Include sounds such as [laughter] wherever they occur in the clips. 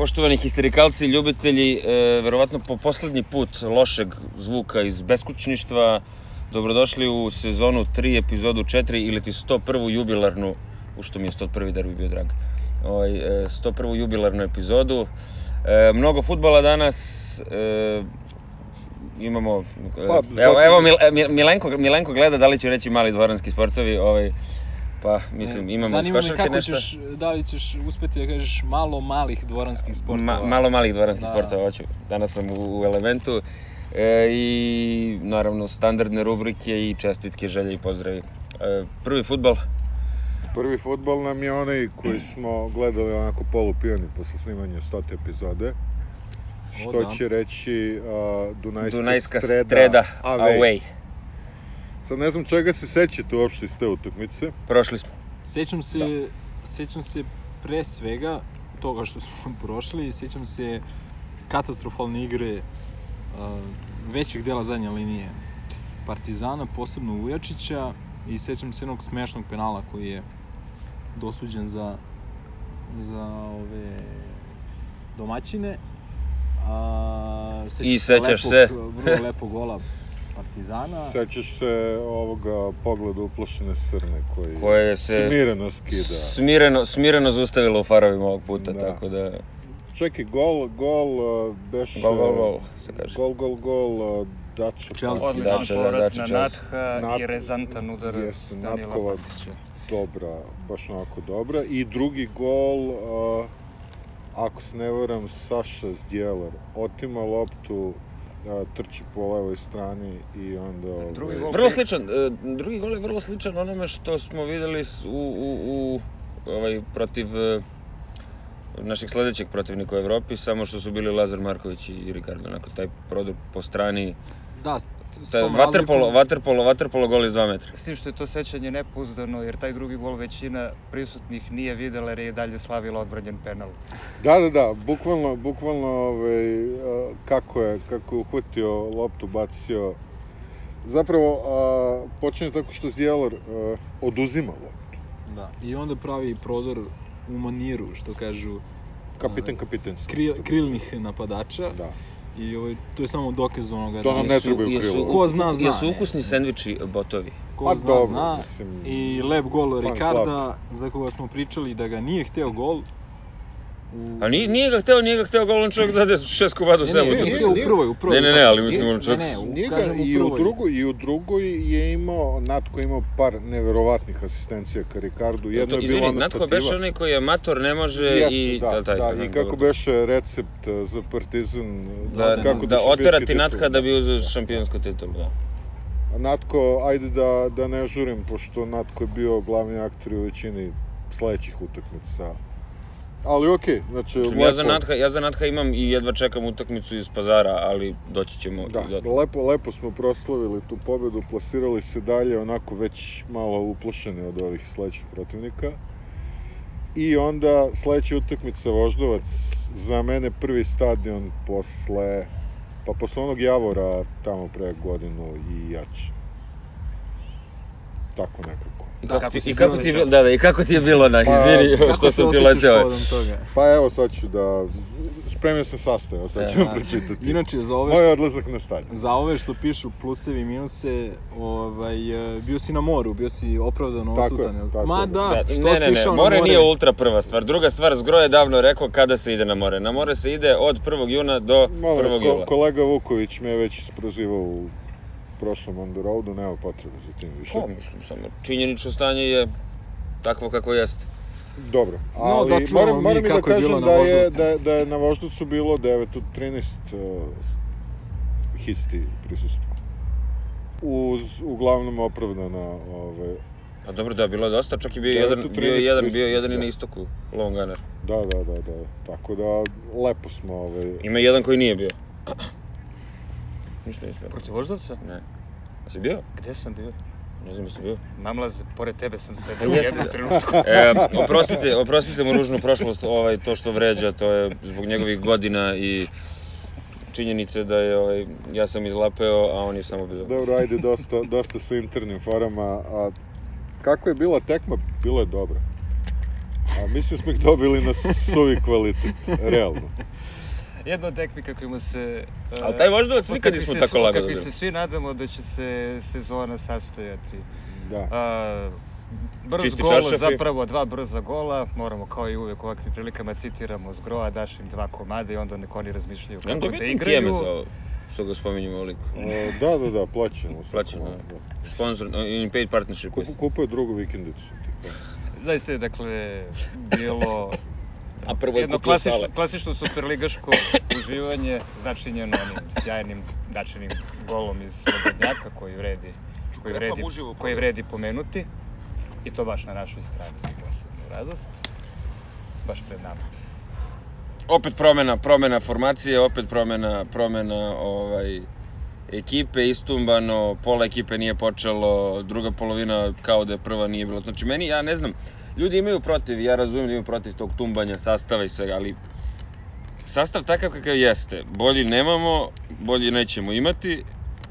Poštovani histerikalci, ljubitelji, e, verovatno po poslednji put lošeg zvuka iz beskućništva, dobrodošli u sezonu 3, epizodu 4 ili ti 101. jubilarnu, u što mi je 101. derbi bio drag, ovaj, e, 101. jubilarnu epizodu. E, mnogo futbala danas, e, imamo, e, Pa, evo, evo Mil, e, Mil- Milenko, Milenko gleda da li će reći mali dvoranski sportovi, ovaj, pa mislim imamo iz Zanima me kako nešto. ćeš, da li ćeš uspeti da kažeš malo malih dvoranskih sportova. Ma, malo malih dvoranskih Da. sportova, hoću. Danas sam u, u elementu. E, I naravno standardne rubrike i čestitke, želje i pozdravi. E, prvi futbal, Prvi futbol nam je onaj koji [clears throat] smo gledali onako polupijani posle snimanja stote epizode. Što da. će reći uh, Dunajska, Dunajska streda, streda, away. away. Sad ne znam čega se sećate uopšte iz te utakmice. Prošli smo. Sećam se, Da. sećam se pre svega toga što smo [laughs] prošli, sećam se katastrofalne igre uh, većeg dela zadnje linije Partizana, posebno Vujačića i sećam se jednog smešnog penala koji je dosuđen za za ove domaćine. A, sećam I sećaš se. lepog, Vrlo lepog gola [laughs] Partizana. Sećaš se ovoga pogleda uplašene srne koji Koje se smireno skida. smireno, smireno zaustavilo u farovima ovog puta, Da. tako da... Čekaj, gol, gol, beše... Gol, gol, gol, se kaže. Gol, gol, gol, Dača. Chelsea. Odličan da, povrat Dača, na Chelsea. Natha Nat- i rezantan udarac jeste, Danila Natkova. Patića. dobra, baš onako dobra. I drugi gol, uh, ako se ne varam, Saša Zdjelar otima loptu, uh, trči po levoj strani i onda... ovaj, Drugi gol. Vrlo sličan, e, drugi gol je vrlo sličan onome što smo videli u, u, u ovaj, protiv e, našeg sledećeg protivnika u Evropi, samo što su bili Lazar Marković i Ricardo, onako taj prodor po strani, Da, vaterpolo, razlikom- vaterpolo, vaterpolo gol iz 2 metra. S tim što je to sećanje nepouzdano, jer taj drugi gol većina prisutnih nije videla, jer je dalje slavila odbranjen penal. Da, da, da, bukvalno, bukvalno ovaj, uh, kako je, kako je uhvatio loptu, bacio. Zapravo, uh, počinje tako što Zdjelar uh, oduzima loptu. Da, i onda pravi prodor u maniru, što kažu Kapitan Ovaj, kapitanski. kril, krilnih napadača. Da. I ovaj, to je samo dokaz onoga To nam da ne trebaju krilo. Ko zna, zna, Jesu ukusni sendviči botovi? ko Pa zna, dobro, zna. mislim, I lep gol Ricarda, za koga smo pričali da ga nije hteo gol. U... A nije, nije ga hteo, nije ga hteo gol, on čovjek dade šest komada Ne, svemu. ne, nije, nije nije, u nije. prvoj, u prvoj. Ne, ne, ne, ali mislim, on čovjek- Ne, ne, u, kažem u i u drugoj i u drugoj je imao Natko je imao par neverovatnih asistencija ka Ricardu. Jedno je bilo Izvini, ona Natko beše onaj koji je amator, ne može Jeste, i... da, taj, da, i kako beše recept uh, za Partizan, Da, kako da, da oterati. Natka da bi uzeo šampionsku titulu, da. A Natko, ajde da, da ne žurim, pošto Natko je bio glavni aktor u većini sledećih utakmica. Ali okej, znači Mislim, lepo, ja, za Natha, ja za Natha imam i jedva čekam utakmicu iz pazara, ali doći ćemo da, i dotle. lepo, lepo smo proslavili tu pobedu, plasirali se dalje onako već malo uplašeni od ovih sledećih protivnika. I onda sledeća utakmica Voždovac, za mene prvi stadion posle, pa posle onog Javora tamo pre godinu i jače. Tako nekako. I Da, kako, kako ti, i kako ti je da, da, i kako ti je bilo na, Pa, izvini, Kako što sam ti leteo. povodom toga? Pa evo sad ću da, spremio sam sastav, evo sad ću vam pročitati. Inače, za ove, Moj odlazak na stadion. za ove što pišu plusevi i minuse, ovaj, e, bio si na moru, bio si opravdano Tako je, odsutan. jel? tako Ma je. da, Da, što ne, si ne, ne, išao na more more? nije ultra prva stvar. Druga stvar, Zgro je davno rekao kada se ide na more. Na more se ide od 1. juna do Molim vas, 1. ko, jula. kolega Vuković me je već isprozivao u prošlom on the roadu, nema potrebe za tim više. Pa, mislim, samo činjenično stanje je takvo kako jeste. Dobro, No, ali da čujemo moram, mi moram i da je kažem na da je, da, da je na Voždovcu bilo 9 od 13 uh, histi prisustva. Uz uglavnom opravdana ovaj, Pa dobro, da, bilo je dosta, čak i bio Da, jedan, bio je 13 jedan, bio jedan i da. na istoku, Long Gunner. Da, da, da, da. Tako da, lepo smo, ovaj... Ima jedan koji nije bio. Ništa nisam bio. Protiv Voždovca? Ne. A si bio? Gde sam bio? Ne znam, jesi bio? Namlaze, pored tebe sam [laughs] sedeo u jednom da. trenutku. [laughs] E, oprostite, oprostite mu ružnu prošlost, ovaj, to što vređa, to je zbog njegovih godina i činjenice da je, ovaj, ja sam izlapeo, a on je samo bez Dobro, ajde, dosta, dosta sa internim forama. A kako je bila tekma? Bilo je dobro. A mislim smo ih dobili na suvi kvalitet, realno. Jedna od tekmika kojima se... uh, Ali taj Voždovac nikad nismo tako lagano dobili. se svi nadamo da će se sezona sastojati. Da. A, brz Čisti gol, čaršafi. zapravo dva brza gola, moramo kao i uvek u ovakvim prilikama citiramo Zgroa, daš im dva komada i onda nek oni razmišljaju Nemam kako da igraju. tijeme za ovo, što ga spominjemo ovoliko. O, da, da, da, plaćamo. [laughs] svako Plaćamo, malo, da. Sponsor, uh, in paid partnership. Kup, kupuje drugu vikendicu. Zaista je, dakle, bilo A prvo je jedno kupio klasično, sale. klasično superligaško uživanje, začinjeno onim sjajnim dačenim golom iz Slobodnjaka koji vredi, koji vredi, koji vredi pomenuti. I to baš na našoj strani za posebnu radost. Baš pred nama. opet promena, promena formacije, opet promena, promena ovaj, ekipe, istumbano, pola ekipe nije počelo, druga polovina kao da je prva nije bilo. Znači meni, ja ne znam, ljudi imaju protiv, ja razumijem da imaju protiv tog tumbanja, sastava i svega, ali sastav takav kakav jeste, bolji nemamo, bolji nećemo imati,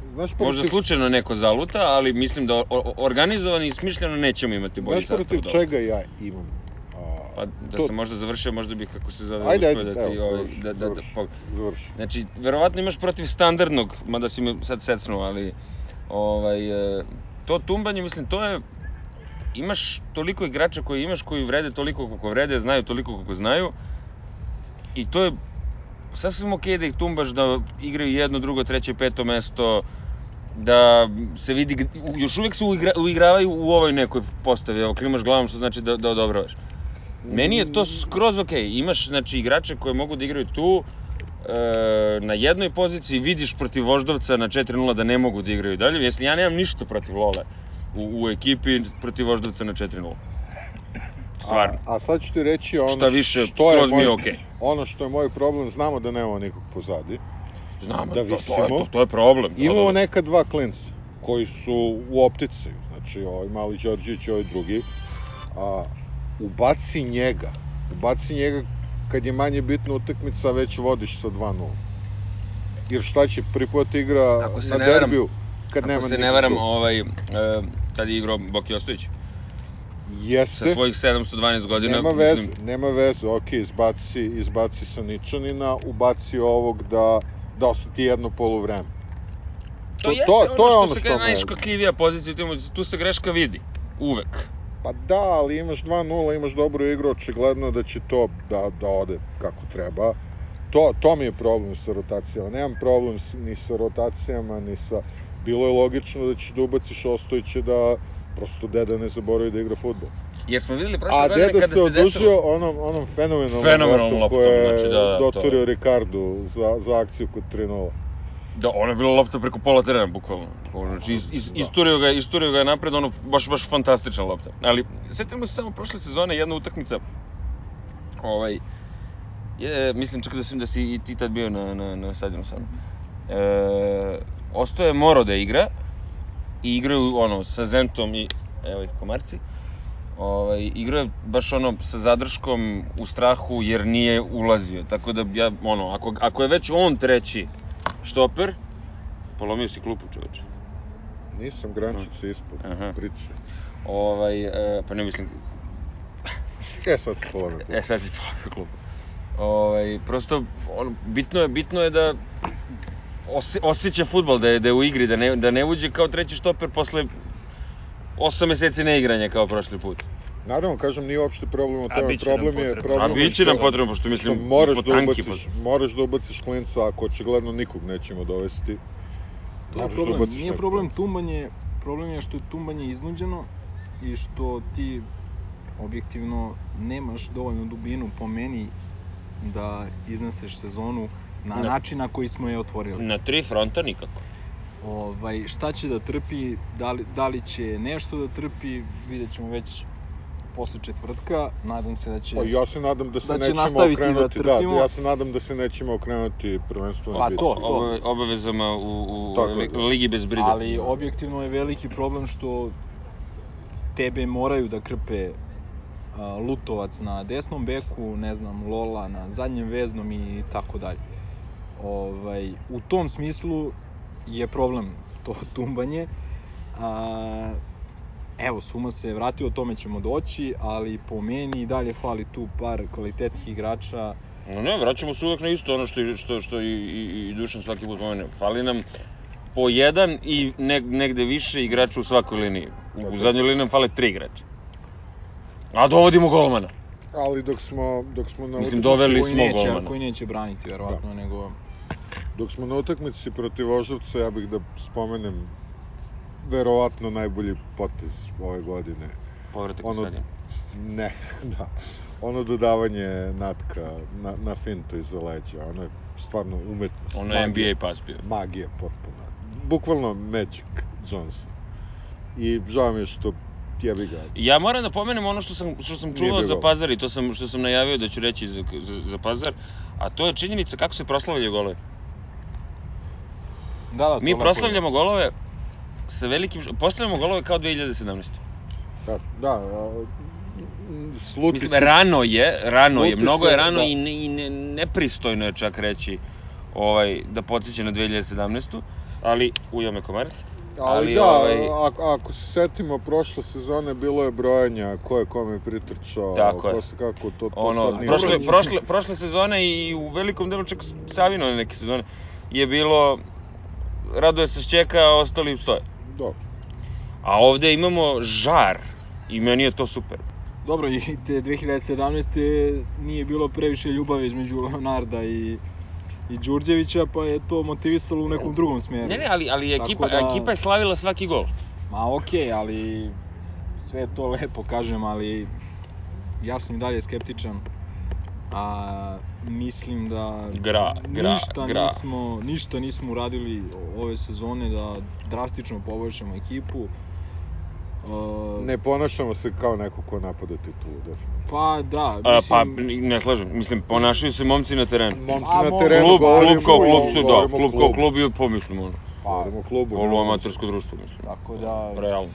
možda protiv- slučajno neko zaluta, ali mislim da o- o- organizovano i smišljeno nećemo imati bolji sastav protiv od ovoga. čega ja imam? A, Pa da to- sam možda završio, možda bih, kako se zove, Ajde, ajde, da ti, evo, ovaj, završi, da, da, da, pog- završi. Znači, verovatno imaš protiv standardnog, mada si me sad secnuo, ali ovaj, e, to tumbanje, mislim, to je, imaš toliko igrača koji imaš, koji vrede toliko koliko vrede, znaju toliko koliko znaju, i to je sasvim okej da ih tumbaš, da igraju jedno, drugo, treće, peto mesto, da se vidi, još uvek se uigra, uigravaju u ovoj nekoj postavi, evo klimaš glavom, što znači da, da odobravaš. Meni je to skroz okej. Imaš znači igrače koji mogu da igraju tu e, na jednoj poziciji, vidiš protiv Voždovca na 4:0 da ne mogu da igraju dalje. Jesli ja nemam ništa protiv Lole u, u ekipi protiv Voždovca na 4:0. Stvarno. A, a sad ću ti reći ono Šta više, što je moj, okej. ono što je moj problem, znamo da nemamo nikog pozadi. Znam, da to, to, je, visimo. to, to je problem. Da, Imamo da, da. neka dva klinca koji su u optici, znači ovaj mali Đorđević i ovaj drugi. A, ubaci njega, ubaci njega kad je manje bitna utakmica, već vodiš sa 2-0. Jer šta će, prvi put igra Ako se na derbiju, kad nema Ako se ne varam, ovaj, e, tad je igrao Boki Ostojić. Jeste, Sa svojih 712 godina. nema veze, mislim, nema veze, ok, izbaci, izbaci sa Ničanina, ubaci ovog da, da osjeti jedno poluvreme. To, To- jeste to- ono to je što ono što kaže me- najškakljivija pozicija, tu, tu se greška vidi. Uvek. Pa da, ali imaš 2-0, imaš dobru igru, očigledno da će to da, da ode kako treba. To, to mi je problem sa rotacijama. Nemam problem ni sa rotacijama, ni sa... Bilo je logično da ćeš da ubaciš Ostojića da prosto deda ne zaboravi da igra futbol. Jer smo videli prošle A godine deda kada se se desilo... odužio onom, onom fenomenalnom, Fenomenalnom loptom, koje je znači, da, da, to dotorio Ricardu za, za akciju kod 3-0. Da, ono je bila lopta preko pola terena, bukvalno. Znači, is, is, Da. isturio, ga, isturio ga je napred, ono, baš, baš fantastična lopta. Ali, setimo se samo prošle sezone, jedna utakmica, ovaj, je, mislim čak da si, da si i ti tad bio na, na, na stadionu sa mnom. E, ostao je Moro da igra i igraju, ono, sa Zentom i, evo ih komarci, ovaj, igrao je baš ono sa zadrškom u strahu jer nije ulazio. Tako da ja, ono, ako, ako je već on treći štoper, polomio si klupu čoveče. Nisam grančice ispod, Aha. priče. Ovaj, e, pa ne mislim, E, sad se polome. e sad si polomio klupu. Ovaj, prosto, ono, bitno je, bitno je da osjeća futbol, da je, da je u igri, da ne, da ne uđe kao treći štoper posle 8 meseci neigranja kao prošli put. Naravno, kažem, nije uopšte problem u A tome. biće Problem je, potrebno. problem A je bit će nam potrebno, pošto što mislim, moraš da ubaciš, moraš da ubaciš klinca ako očigledno nikog nećemo dovesti. To je da problem, ubaciš nije problem klinca. tumbanje, problem je što je tumbanje iznuđeno i što ti objektivno nemaš dovoljnu dubinu po meni da izneseš sezonu na Ne. način na koji smo je otvorili. Na tri fronta nikako. Ovaj, šta će da trpi, da li, da li će nešto da trpi, vidjet ćemo već posle četvrtka. Nadam se da će... Pa ja se nadam da se Da će nećemo nastaviti da okrenuti, da, trpimo. ja se nadam da se nećemo okrenuti prvenstveno Pa to, to. Obave- obavezama u, u Tako da. Ligi bez brige. Ali objektivno je veliki problem što tebe moraju da krpe Lutovac na desnom beku, ne znam, Lola na zadnjem veznom i tako dalje. Ovaj, u tom smislu je problem to [laughs] tumbanje. A, evo, Suma se vratio, o tome ćemo doći, ali po meni i dalje fali tu par kvalitetnih igrača. No ne, vraćamo se uvek na isto ono što, što, što i, i, i Dušan svaki put pomene. Fali nam po jedan i ne, negde više igrača u svakoj liniji. U, u zadnjoj liniji nam fale tri igrača. A dovodimo golmana. Ali dok smo, dok smo na Mislim, doveli koji smo neće, golmana. koji neće braniti, verovatno, nego... Dok smo na utakmici protiv Voždovca, ja bih da spomenem verovatno najbolji potez ove godine. Povratak Ono- stadion. Ne, [laughs] da. Ono dodavanje natka na, na fintu iza leđa, ono je stvarno umetnost. Ono je magija. NBA pas bio. Magija potpuna. Bukvalno Magic Johnson. I žao mi je što jebi ga. Ja moram da pomenem ono što sam, što sam čuvao za. Pazar i to sam, što sam najavio da ću reći za, za, za Pazar, a to je činjenica kako se proslavljaju golove. Da, da, Mi lepo je. proslavljamo golove sa velikim... Proslavljamo golove kao 2017. Da, da, a, sluti Mislim, se- rano je, rano je, Sluti mnogo se, je rano da. i, ne, i ne, nepristojno je čak reći ovaj, da podsjeća na 2017. Ali, ujeo me komarac. Ali, ali, da, ovaj- ako, ako se setimo prošle sezone, bilo je brojanja ko je kome pritrčao, Tako ko je. se kako, to, to Ono, sad nije... prošle, prošle, prošle sezone i u velikom delu čak Savino neke sezone je bilo Radoje se šćeka, a ostali stoje. Da. A ovde imamo žar i meni je to super. Dobro, i te 2017. nije bilo previše ljubavi između Leonarda i, i Đurđevića, pa je to motivisalo u nekom drugom smeru. Ne, ne, ali, ali Tako ekipa, da- ekipa je slavila svaki gol. Ma okej, ali sve to lepo, kažem, ali ja sam i dalje skeptičan. A mislim da Gra, gra, ništa gra. nismo ništa nismo uradili ove sezone da drastično poboljšamo ekipu. Uh, Ne ponašamo se kao neko ko napada titulu, definitivno. Pa da, A, mislim, pa, ne slažem. Mislim, ponašaju se momci na terenu. Momci A, na terenu, Klub, govorimo, klub kao klub su, da, klub kao klub je, pomislim, ono. Govorimo klubu. Polu ne amatersko društvo, mislim. tako da Realno.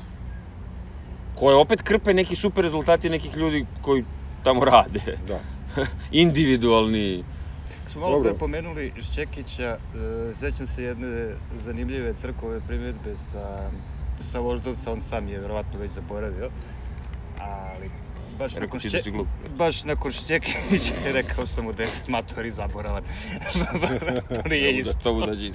Koje opet krpe neki super rezultati nekih ljudi koji tamo rade. Da. [laughs] Individualni. Smo malo pre pomenuli Šćekića, e, sećam se jedne zanimljive crkove primjedbe sa, sa Voždovca, on sam je verovatno već zaboravio, ali baš Rekao nakon, ti da baš nakon Šćekića [laughs] rekao sam mu da je matori zaboravan. [laughs] to nije Da, isto. to budađi.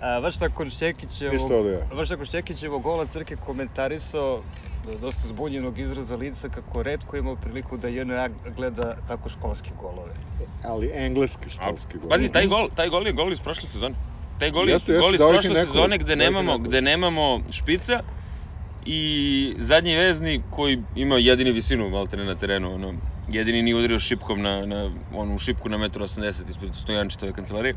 A, baš nakon Šćekićevog, baš nakon Šćekićevog gola Crke komentarisao dosta zbunjenog izraza lica kako redko imao priliku da JNA gleda tako školske golove. Ali engleski školski gol. Pazi, taj gol, taj gol je gol iz prošle sezone. Taj gol je Jeste, jeste, gol iz je prošle nekoliko, sezone gde nemamo, nekoliko. gde nemamo špica i zadnji vezni koji ima jedini visinu maltene na terenu, ono, jedini nije udario šipkom na, na onu šipku na 1,80 m ispred Stojančitove kancelarije.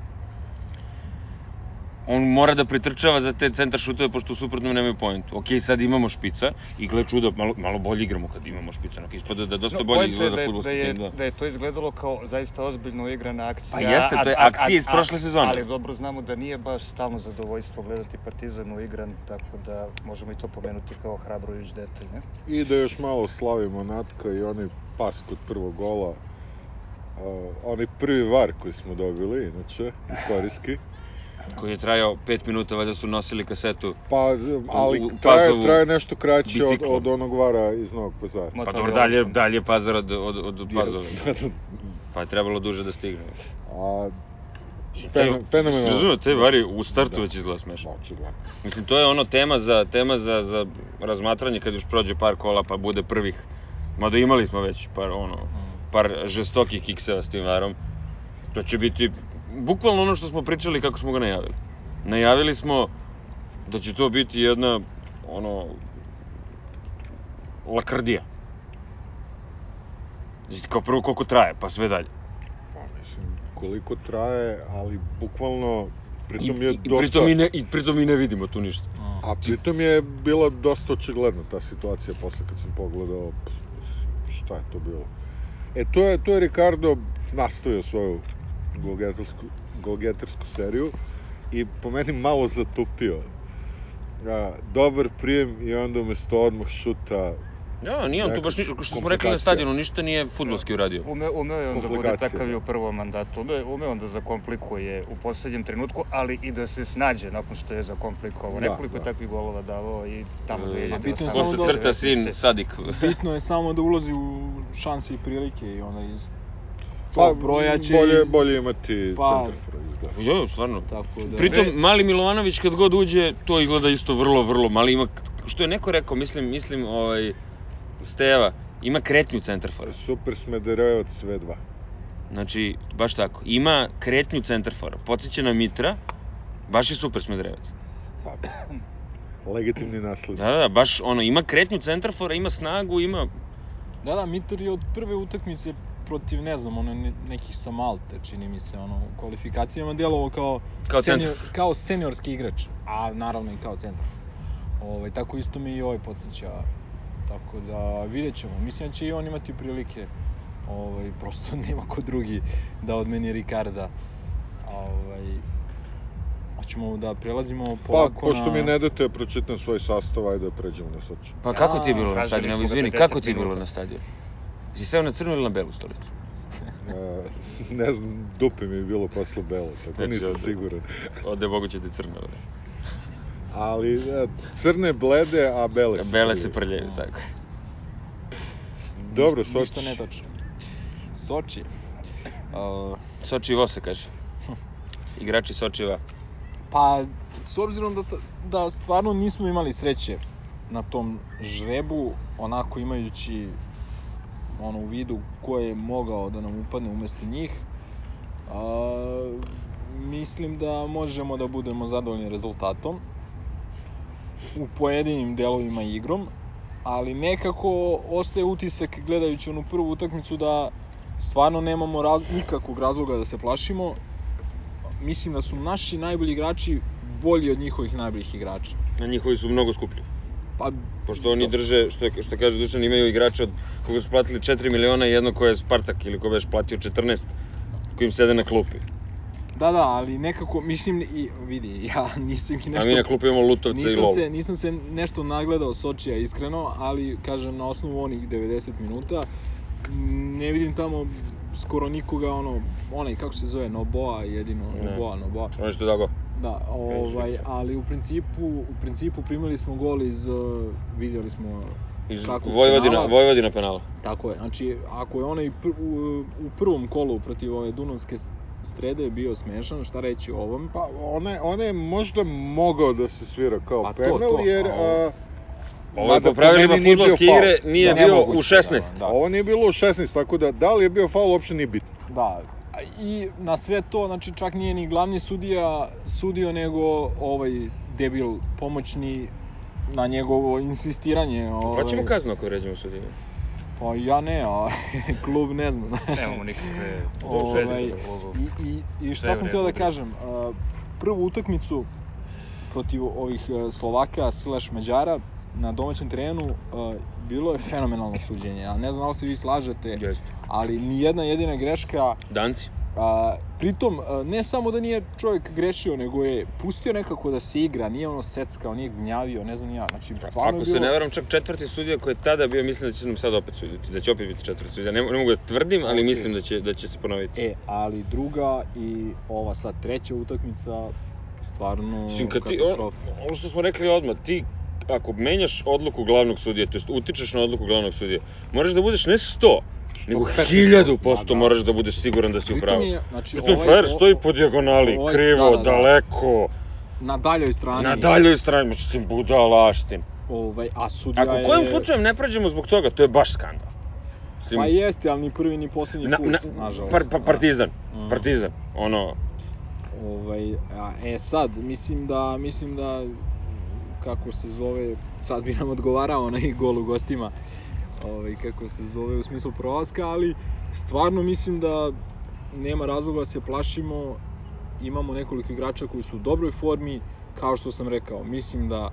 On mora da pritrčava za te centar šutove, pošto u suprotnom nemaju poentu. Ok, sad imamo špica i gle čuda, malo, malo bolje igramo kad imamo špica. Onako, ispada da dosta No, bolje izgleda da, fudbalski da, je, tim, da. da je to izgledalo kao zaista ozbiljno igrana akcija. Pa jeste, to je akcija iz prošle sezone. Ali dobro znamo da nije baš stalno zadovoljstvo gledati Partizan uigran, tako da možemo i to pomenuti kao hrabrujuć detalj, ne? I da još malo slavimo Natka i onaj pas kod prvog gola. Uh, onaj prvi var koji smo dobili, inače, [laughs] istorijski. Koji je trajao 5 minuta, valjda su nosili kasetu. Pa, ali u traje, Pazovu traje nešto kraće od, biciklom. od onog vara iz Novog pazara. Pa dobro, je dalje, dalje Pazar od, od, od. Jeste. [laughs] Pa je trebalo duže da stigne. A, fenomenalno. Razumio, te vari u startu Da. već izgleda smešno. Očigledno. Mislim, to je ono tema za, tema za, za razmatranje kad još prođe par kola pa bude prvih. Mada imali smo već par, ono, par žestokih kikseva s tim varom. To će biti bukvalno ono što smo pričali kako smo ga najavili. Najavili smo da će to biti jedna, ono, lakrdija. Znači, kao prvo koliko traje, pa sve dalje. Pa, mislim, koliko traje, ali bukvalno, pritom je i, dosta... pritom i, ne, I pritom i ne vidimo tu ništa. A pritom je bila dosta očigledna ta situacija posle kad sam pogledao. šta je to bilo. E, to je, to je Ricardo nastavio svoju golgetarsku, golgetarsku seriju i po meni malo zatupio. A, dobar prijem i onda umesto odmah šuta Ja, nije on tu baš ništa, što smo rekli na stadionu, ništa nije futbolski uradio. Ume, umeo je on da bude takav i u prvom mandatu. Ume, ume on da zakomplikuje u poslednjem trenutku, ali i da se snađe nakon što je zakomplikovao. Da, Nekoliko da. takvih golova davao i tamo E, 2018. bitno je samo Posle da- crta sin Sadik. Bitno je samo da ulazi u šanse i prilike i onda iz Pa, tog broja će bolje, iz... bolje imati Pa- centarfora izgleda. Jo, stvarno. Tako da... Pritom, mali Milovanović kad god uđe, to izgleda isto vrlo, vrlo mali. Ima, što je neko rekao, mislim, mislim, ovaj, Steva, ima kretnju centarfora. Super Smederevac sve dva. Znači, baš tako. Ima kretnju centarfora. Podsjeća na Mitra, baš je super Smedrevac. Pa, legitimni nasled. Da, da, da, baš ono, ima kretnju centarfora, ima snagu, ima... Da, da, Mitar je od prve utakmice protiv, ne znam, ono, ne, nekih sa Malte, čini mi se, ono, u kvalifikacijama djelovao kao, Kao senior, centar. kao seniorski igrač, a naravno i kao centar. Ovaj, tako isto me i ovaj podsjeća. Tako da vidjet ćemo. Mislim da će i on imati prilike. Ovaj, [laughs] prosto nema ko drugi da odmeni Ricarda. Ovaj, Hoćemo da prelazimo Pa, polako pošto na... mi ne date da pročitam svoj sastav, ajde da pređemo na Soči. Pa kako ti je bilo na stadionu? Izvini, 50 kako ti je bilo na stadionu? Si seo na crnu ili na belu stolicu? [laughs] A, ne znam, dupe mi je bilo posle belo, tako Znači, nisam ovde- siguran. Ovde je moguće ti crno. Da. Ali e, crne blede, a bele se Bele se prljaju. prljaju, tako. Dobro, Ništa- Ništa Soči. netačno. Soči. Uh, Sočivo se kaže. [laughs] Igrači Sočiva. Pa, s obzirom da, da stvarno nismo imali sreće na tom žrebu, onako imajući ono u vidu ko je mogao da nam upadne umesto njih, a, mislim da možemo da budemo zadovoljni rezultatom u pojedinim delovima igrom, ali nekako ostaje utisak gledajući onu prvu utakmicu da stvarno nemamo raz, nikakvog razloga da se plašimo. Mislim da su naši najbolji igrači bolji od njihovih najboljih igrača. Na njihovi su mnogo skuplji. Pa, Pošto oni drže, što, što kaže Dušan, imaju igrača od koga su platili 4 miliona i jedno koje je Spartak ili ko već platio 14 koji im sede na klupi. da, da, ali nekako, mislim, i, vidi, [laughs] ja nisam A nešto... mi na klupi imamo Lutovca i nisam Lolu. se, nisam se nešto nagledao Sočija iskreno, ali kažem na osnovu onih 90 minuta ne vidim tamo skoro nikoga ono onaj kako se zove Noboa jedino Ne. Noboa Noboa Ono što je dago. Da ovaj ali u principu u principu primili smo gol iz uh, vidjeli smo Iz Kako, Vojvodina, penala? Vojvodina penala. tako je znači ako je onaj pr, u, u prvom kolu protiv ove Dunavske strede bio smešan šta reći o ovom Pa, one, one je možda mogao da se svira kao Pa to, penal, to, jer... a ovo- A, Ovo je po pravilima faul. igre, nije Da, bio u 16. da. Ovo nije bilo u 16, tako da da li je bio faul uopšte nije bitno. Da, i na sve to, znači čak nije ni glavni sudija sudio, nego ovaj debil pomoćni na njegovo insistiranje. Ovaj, Plaćamo kaznu ako vređamo sudiju. Pa ja ne, a [laughs] klub ne znam. [laughs] Nemamo nikakve Ovaj, veze sa klubom. I, i, I šta sam htio da kažem, a, prvu utakmicu protiv ovih e, Slovaka slash Mađara na domaćem terenu a, bilo je fenomenalno suđenje. Ja ne znam da li se vi slažete, Jeste. Ali ni jedna jedina greška Danci. A, pritom, a, ne samo da nije čovjek grešio, nego je pustio nekako da se igra, nije ono seckao, nije gnjavio, ne znam ja. Znači, stvarno Ako je se bilo... ne varam, čak četvrti sudija koji je tada bio, mislim da će nam sad opet suditi, da će opet biti četvrti sudija. Ne, ne mogu da tvrdim, ali Okej. mislim da će, da će se ponoviti. E, ali druga i ova sad treća utakmica, stvarno Mislim, kad ti, ono što smo rekli odmah, ti ako menjaš odluku glavnog sudija, to jest utičeš na odluku glavnog sudija, moraš da budeš ne 100, nego 1000 posto Da, da. moraš da budeš siguran da si u pravu. je, znači, Pritom ovaj, frajer stoji po dijagonali, ovaj- krivo, da, da, da. daleko, na daljoj strani. na daljoj strani, mislim, budalaštin. Ovaj, a sudija Ako je... kojim slučajem ne prođemo zbog toga, to je baš skandal. Mislim, Pa jeste, ali ni prvi ni posljednji na, put, na, nažalost. par, pa, da. partizan, Mm. partizan, ono, Ovaj, a, e sad, mislim da, mislim da, kako se zove, sad bi nam odgovarao onaj gol u gostima, ovaj, kako se zove u smislu prolaska, ali stvarno mislim da nema razloga da se plašimo, imamo nekoliko igrača koji su u dobroj formi, kao što sam rekao, mislim da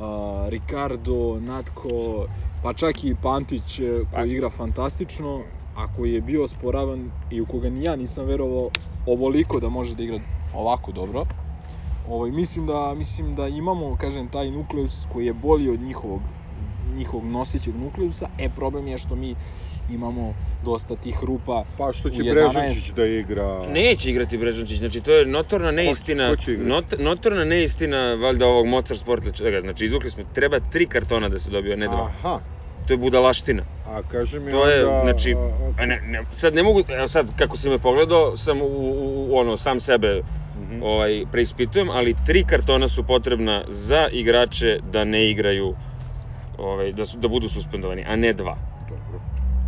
a, Ricardo, Natko, pa čak i Pantić e, koji igra fantastično, a koji je bio sporavan i u koga ni ja nisam verovao ovoliko da može da igra ovako dobro. Ovaj, mislim, da, mislim da imamo, kažem, taj nukleus koji je bolji od njihovog, njihovog nosećeg nukleusa. E, problem je što mi imamo dosta tih rupa. Pa što će U 11. Brežančić da igra... Neće igrati Brežančić, znači to je notorna neistina, ko će igrati? not, notorna neistina valjda ovog Mocar Sportla, čega, znači izvukli smo, treba tri kartona da se dobije, a ne dva. Aha, To je budalaština. a kaži mi To je, onda... znači, a, ne, ne, sad ne mogu, evo sad kako si me pogledao, sam u, u, u ono, sam sebe mhm. ovaj, preispitujem, ali tri kartona su potrebna za igrače da ne igraju, ovaj, da, su, da budu suspendovani, a ne dva. Dobro.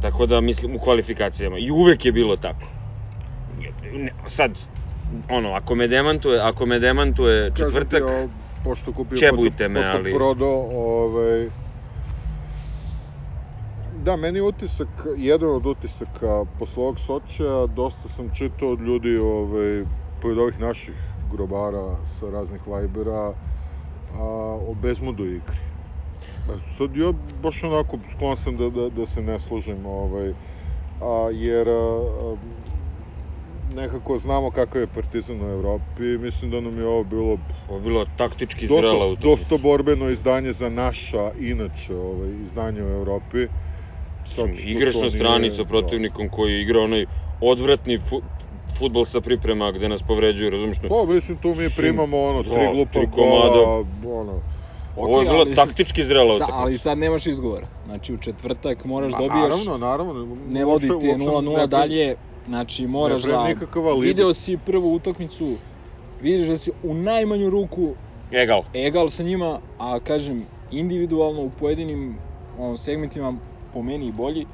Tako da mislim u kvalifikacijama. I uvek je bilo tako. Ne, sad, ono, ako me demantuje, ako me demantuje Kažem ti, četvrtak, o, pošto kupio Čebujte me, ali- fotoprodo, ovaj... Da, meni je utisak, jedan od utisaka posle ovog Soča, dosta sam čitao od ljudi, ovaj, pored ovih naših grobara sa raznih Vibera, a, o Bezmudu igri. A sad ja baš onako sklon sam da, da, da se ne složim, ovaj, a, jer a, a, nekako znamo kakav je Partizan u Evropi, mislim da nam je ovo bilo ovo je bilo taktički zrela dosta, utakmica. dosta borbeno izdanje za naša, inače, ovaj, izdanje u Evropi. Sad Igraš na strani nije- sa protivnikom koji igra onaj odvratni fu, futbol sa priprema gde nas povređuju, razumiješ? Da. Pa, mislim, tu mi primamo, ono, da, tri glupa tri gola, ono... Ovo je bilo ali- taktički zrela Sa, utakmica. ali sad nemaš izgovora. Znači u četvrtak moraš Ma, dobiješ, Naravno, naravno. ne vodi ti je uopšte 0-0 ne pravim- dalje, znači moraš da... Video si prvu utakmicu, vidiš da si u najmanju ruku Egal. egal sa njima, a kažem, individualno u pojedinim on, segmentima po meni i bolji.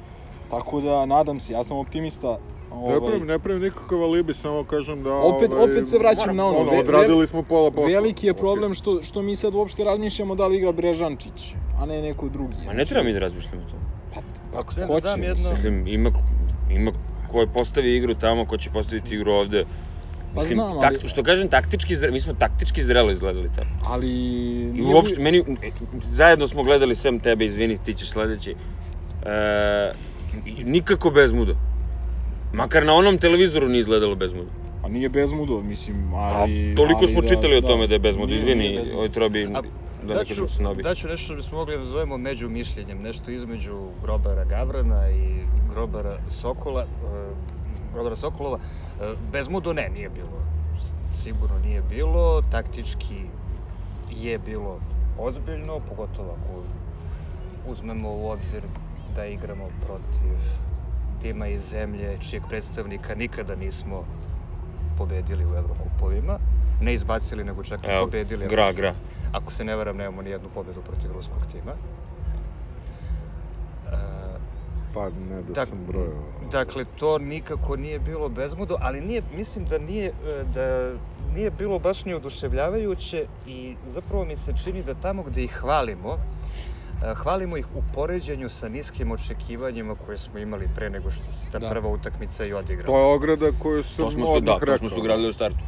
Tako da nadam se, ja sam optimista. Ne Ovaj, pravim, ne pravim nikakav alibi, samo kažem da... Opet- ovaj, opet se vraćam na ono, ono odradili smo pola posla. Veliki je problem što, što mi sad uopšte razmišljamo da li igra Brežančić, a ne neko drugi. Ma ne treba mi da razmišljamo o tome. Pa, smem ko da će, dam jedno- mislim. Ima, ima ko je postavi igru tamo, ko će postaviti igru ovde. Pa Mislim, znam, ali- tak, što kažem, taktički zre, mi smo taktički zrelo izgledali tamo. Ali... I uopšte, bi- meni, zajedno smo gledali sem tebe, izvini, ti ćeš sledeći. E, nikako bez muda. Makar na onom televizoru nije izgledalo bez muda. Pa nije bezmudo, mislim, ali... A toliko ali smo da- čitali o da. tome da je bez muda. Nije- Izvini, muda. ovaj trobi, A, da ne kažem snobi. daću nešto što bismo mogli da zovemo među mišljenjem, nešto između Grobara Gavrana i Grobara Sokola, e, Grobara Sokolova. E, Bezmudo ne, nije bilo. Sigurno nije bilo, taktički je bilo ozbiljno, pogotovo ako uzmemo u obzir da igramo protiv tima iz zemlje čijeg predstavnika nikada nismo pobedili u Evrokupovima. Ne izbacili, nego čak i pobedili. ako gra, se- gra. Ako se ne varam, nemamo ni jednu pobedu protiv ruskog tima. E, Pa ne da Tak- sam brojao. Dakle, to nikako nije bilo bezmudo, ali nije, mislim da nije, e, da nije bilo baš ni oduševljavajuće i zapravo mi se čini da tamo gde ih hvalimo, hvalimo ih u poređenju sa niskim očekivanjima koje smo imali pre nego što se ta Da. prva utakmica i odigrala. To je ograda koju sam To smo se, odmah da, rekao. to smo se ugradili u startu.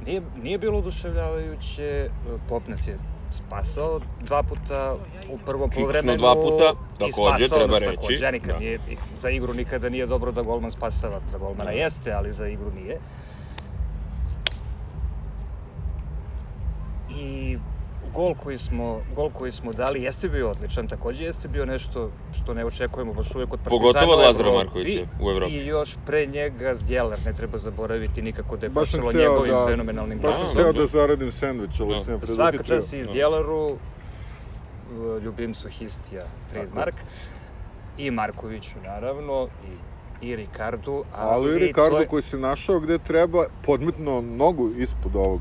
Nije, nije bilo oduševljavajuće, e, Pop nas je spasao dva puta u prvom polovremenu. dva puta, i takođe, spasao treba reći, Takođe, nikad da. nije, za igru nikada nije dobro da golman spasava. Za golmana Da. jeste, ali za igru nije. I gol koji smo, gol koji smo dali jeste bio odličan, takođe jeste bio nešto što ne očekujemo baš uvek od Partizana Pogotovo od Lazara. Markovića u Evropi. I još pre njega Zdjelar, ne treba zaboraviti nikako da je Baš počelo njegovim da, fenomenalnim baš sam golom. hteo Da, da zaradim sendvič, ali Da. sam Svaka čast i Da. Zdjelaru, ljubimcu Histija, trademark, i Markoviću naravno, i, i Ricardu, ali, Ali Ricardo to je, koji se našao gde treba, podmetno nogu ispod ovog.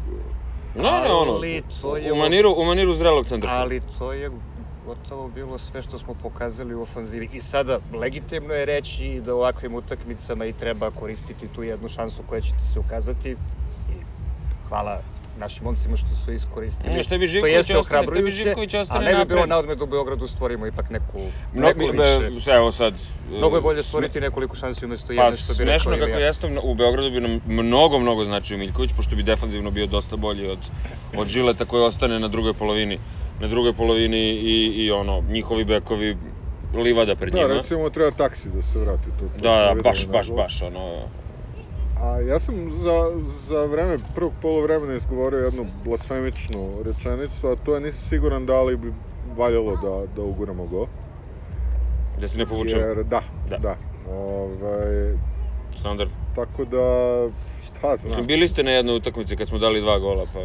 Ne, ne, ono, Ali to je u maniru, u maniru zrelog centra. ali to je gotovo bilo sve što smo pokazali u ofanzivi. I sada, legitimno je reći da u ovakvim utakmicama i treba koristiti tu jednu šansu koja će ti se ukazati. I hvala našim momcima što su iskoristili. Ne, što bi to Živković jeste ostane- to bi Živković ostane a ne bi bilo napred. na odmet da u Beogradu stvorimo ipak neku, neko više. evo sad... Mnogo je bolje sme- stvoriti nekoliko šansi umesto Pa jedne, što bi rekao smešno kako jeste, u Beogradu bi nam mnogo, mnogo značio Miljković, pošto bi defanzivno bio dosta bolji od, od Žileta koji ostane na drugoj polovini na drugoj polovini i, i ono, njihovi bekovi livada pred Da, njima. recimo treba taksi da se vrati. To, to Da, da, baš, baš, baš, ono... A ja sam za, za vreme prvog polovremena izgovorio jednu blasfemičnu rečenicu, a to je nisam siguran da li bi valjalo da, da uguramo go. Da se ne povučemo. Jer, da, Da. da. Ovaj, Standard. tako da, šta znam. Mislim, bili ste na jednoj utakmici kad smo dali dva gola, pa...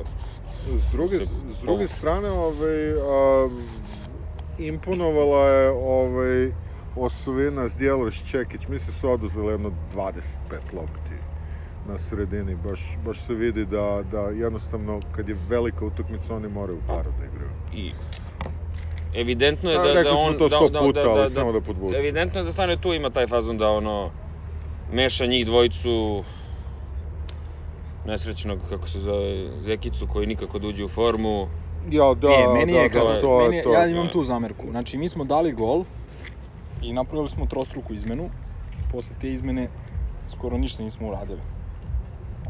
S druge, se s druge strane, ovaj, a, imponovala je ovaj, osovina Zdjelović Čekić. Mislim su oduzeli jedno 25 lopti na sredini. Baš, baš se vidi da, da jednostavno kad je velika utakmica oni moraju u paru da igraju. I evidentno je Da, da, da, on... to da, sto da, puta, da, ali da, samo da podvučem. Evidentno je da stane tu ima taj fazon da ono... Meša njih dvojicu nesrećnog, kako se zove, Zekicu koji nikako da uđe u formu. Ja, da, e, meni da, je, da, kada, to, meni je, to, ja imam da. tu zamerku. Znači, mi smo dali gol i napravili smo trostruku izmenu. Posle te izmene skoro ništa nismo uradili.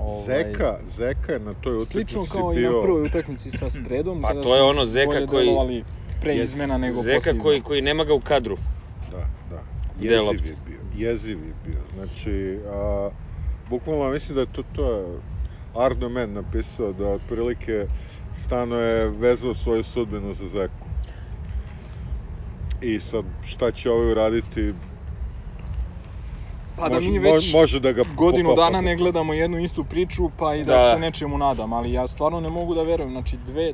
Ovaj, Zeka, Zeka je na toj utakmici Slično kao bio... i na prvoj utakmici sa Stredom, Pa to je ono Zeka koji- pre izmena nego posle Zeka koji, koji nema ga u kadru. Da, da. Jeziv je bio, jeziv je bio. Znači, a, bukvalno mislim da je to, to je Arno Men napisao da otprilike Stano je vezao svoju sudbinu za Zeku. I sad, šta će ovaj uraditi, Pa da može, mi već mo- može da ga godinu dana ne gledamo jednu istu priču, pa i da, Da. se nečemu nadam, ali ja stvarno ne mogu da verujem, znači dve,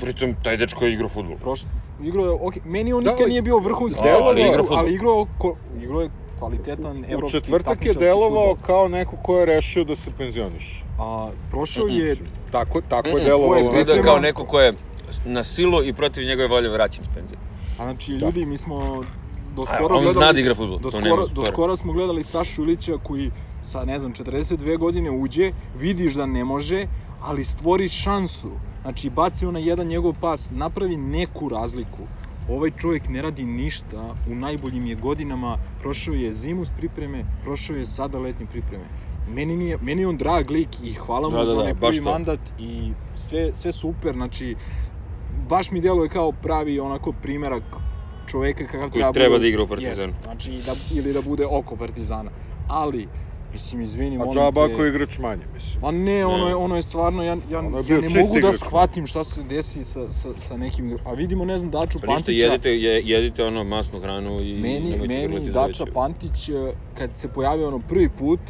Pritom, taj dečko je igrao futbol. prošle, igrao je, ok, meni on Da, nikad nije bio vrhunski delovao- igrač, ali igrao ali igrao, ko, igrao je kvalitetan U evropski četvrtak je delovao fudbal. kao neko ko je rešio da se penzioniše. A prošao Mhm. je, Tako, tako Mm-mm, je delovalo. Izgledao je kao neko ko je na silu i protiv njegove volje vraćen iz penzije. a znači ljudi, mi smo do A, skoro on gledali... zna da igra fudbal, Do skoro, do skoro smo gledali Sašu Ilića koji sa, ne znam, 42 godine uđe, vidiš da ne može, ali stvori šansu. Znači, baci onaj jedan njegov pas, napravi neku razliku. Ovaj čovjek ne radi ništa, u najboljim je godinama, prošao je zimu s pripreme, prošao je sada letnje pripreme. Meni, mi je, meni je on drag lik i hvala mu Da, da, za da, onaj baš prvi mandat i sve, sve super, znači baš mi djeluje kao pravi onako primerak čoveka kakav Koji treba, treba bude da igra u Partizanu. znači da, ili da bude oko Partizana. Ali, mislim, izvini, A molim džaba te... ako je igrač manje, mislim. Ma ne, ono je, ono je stvarno, ja, ja, Ono je ja ne mogu da shvatim šta se desi sa, sa, sa nekim Pa vidimo, ne znam, Daču Pa ništa, Pantića, jedite, je, jedite ono masnu hranu i meni, meni Dača drveće. Pantić, eh, kad se pojavio ono prvi put,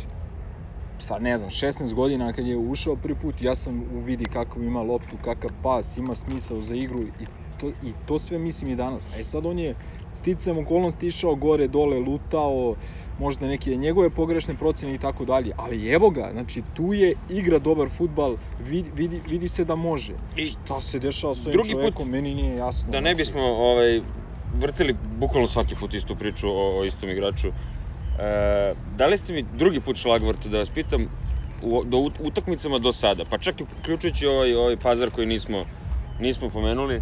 sa ne znam, 16 godina kad je ušao prvi put, ja sam uvidi kakav ima loptu, kakav pas, ima smisao za igru i to, i to sve mislim i danas. I sad on je sticam okolnosti išao gore, dole, lutao, možda neke njegove pogrešne procene i tako dalje, ali evo ga, znači tu je igra dobar futbal, vidi, vidi, vidi se da može. I Šta se dešava s ovim drugi put, čovekom, meni nije jasno. Da ne znači. bismo ovaj, vrtili bukvalno svaki put istu priču o, o istom igraču, e, da li ste mi drugi put šlagvort da vas pitam u, do ut- utakmicama do sada, pa čak i uključujući ovaj, ovaj pazar koji nismo, nismo pomenuli,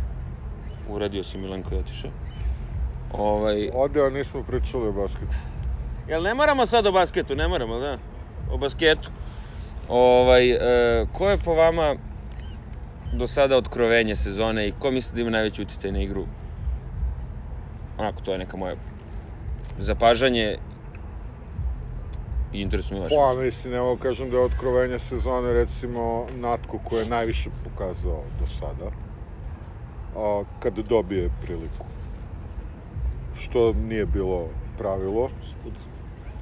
uradio si Milenko i otišao. Ovaj, Ode, a nismo pričali o basketu. Jel ne moramo sad o basketu, ne moramo, da? O basketu. Ovaj, e, ko je po vama do sada otkrovenje sezone i ko misli da ima najveći utjecaj na igru? Onako, to je neka moja zapažanje i interesuje vaše Pa, mislim, evo kažem da je otkrovenje sezone, recimo, Natko koji je najviše pokazao do sada, a, kad dobije priliku. Što nije bilo pravilo.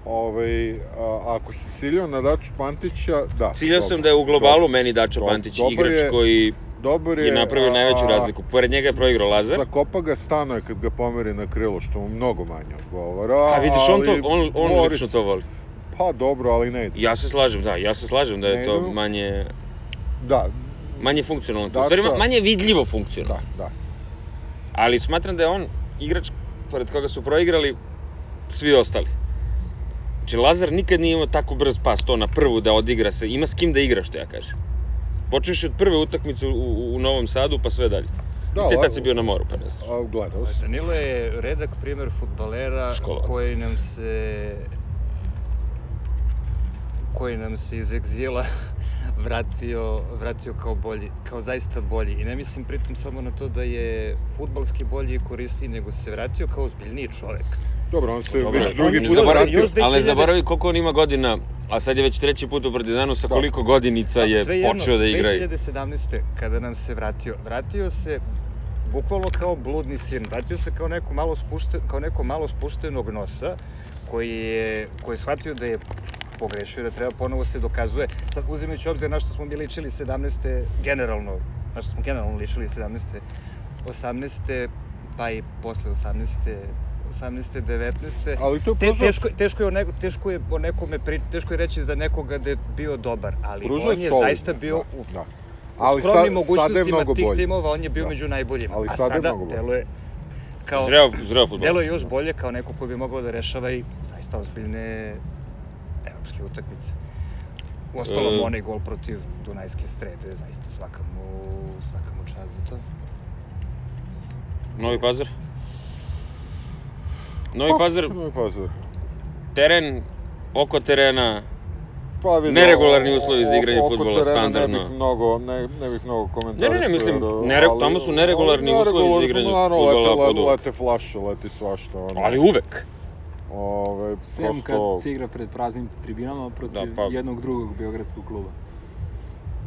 Ovaj, a, ako si ciljao na Daču Pantića, da. Ciljao dobro, sam da je u globalu dobro. meni Dobar- Pantić dobar igrač je- koji Dobar je, je napravio a, najveću razliku. Pored njega je proigrao Lazar. Zakopa ga stano je kad ga pomeri na krilo, što mu mnogo manje odgovara. A vidiš, on, to, on, on Boris- lično to voli. Pa dobro, ali ne ide. Ja se slažem, da, ja se slažem da je Ne to manje, Da, manje funkcionalno. U stvari, ma- manje vidljivo funkcionalno. da, da. Ali smatram da je on igrač pored koga su proigrali svi ostali. Znači, Lazar nikad nije imao tako brz pas, to na prvu da odigra se, ima s kim da igra, što ja kažem. Počeš od prve utakmice u, u, u Novom Sadu, pa sve dalje. Da, Da, I te tad si bio na moru, pa ne znaš. A, gledao sam. Danilo je redak primer futbalera Školovan. koji nam se koji nam se iz egzila vratio, vratio kao bolji, kao zaista bolji. I ne mislim pritom samo na to da je futbalski bolji i korisniji, nego se vratio kao ozbiljniji čovek. Dobro, on se Dobro, već drugi put vratio. Ali ne 2000 zaboravi koliko on ima godina, a sad je već treći put u Partizanu, sa Da. koliko godinica je Svejedno, počeo da igra. i- 2017. kada nam se vratio, vratio se bukvalno kao bludni sin, vratio se kao neko malo, spušten, kao neko malo spuštenog nosa, koji je, koji je shvatio da je pogrešio, da treba ponovo se dokazuje. Sad, uzimajući u obzir na što smo mi ličili 17. generalno, na što smo generalno ličili 17. 18. pa i posle 18. 18. 19. Ali to je Te, pružao, teško, teško, je o neko, teško je o nekome pri, teško je reći za nekoga da je bio dobar, ali pružao on je solidno, zaista bio da, u da. ali Ali skromnim sad, sada je mogućnostima mnogo tih bolji. timova, on je bio Da. među najboljima. Ali A sada je sada deluje kao Zreo, zreo futbol. deluje još bolje kao neko ko bi mogao da rešava i zaista ozbiljne evropske utakmice. U ostalom, E. onaj gol protiv Dunajske strede, zaista svaka mu, svaka mu čast za to. Novi Pazar. Novi Pa, Pazar, Novi Pazar. teren, oko terena, Pa vidi, Neregularni uslovi za igranje oko fudbala, terena standardno. Ne bih mnogo, ne, ne bih mnogo komentarisao. Ne, ne, ne, mislim, nere- ali- tamo su neregularni ali uslovi za igranje naravno, fudbala lete, pod uvek. lete flaše, leti svašta. Ono, ali uvek. Ove, Sem kad prosto, se igra pred praznim tribinama protiv Da, pa- jednog drugog beogradskog kluba.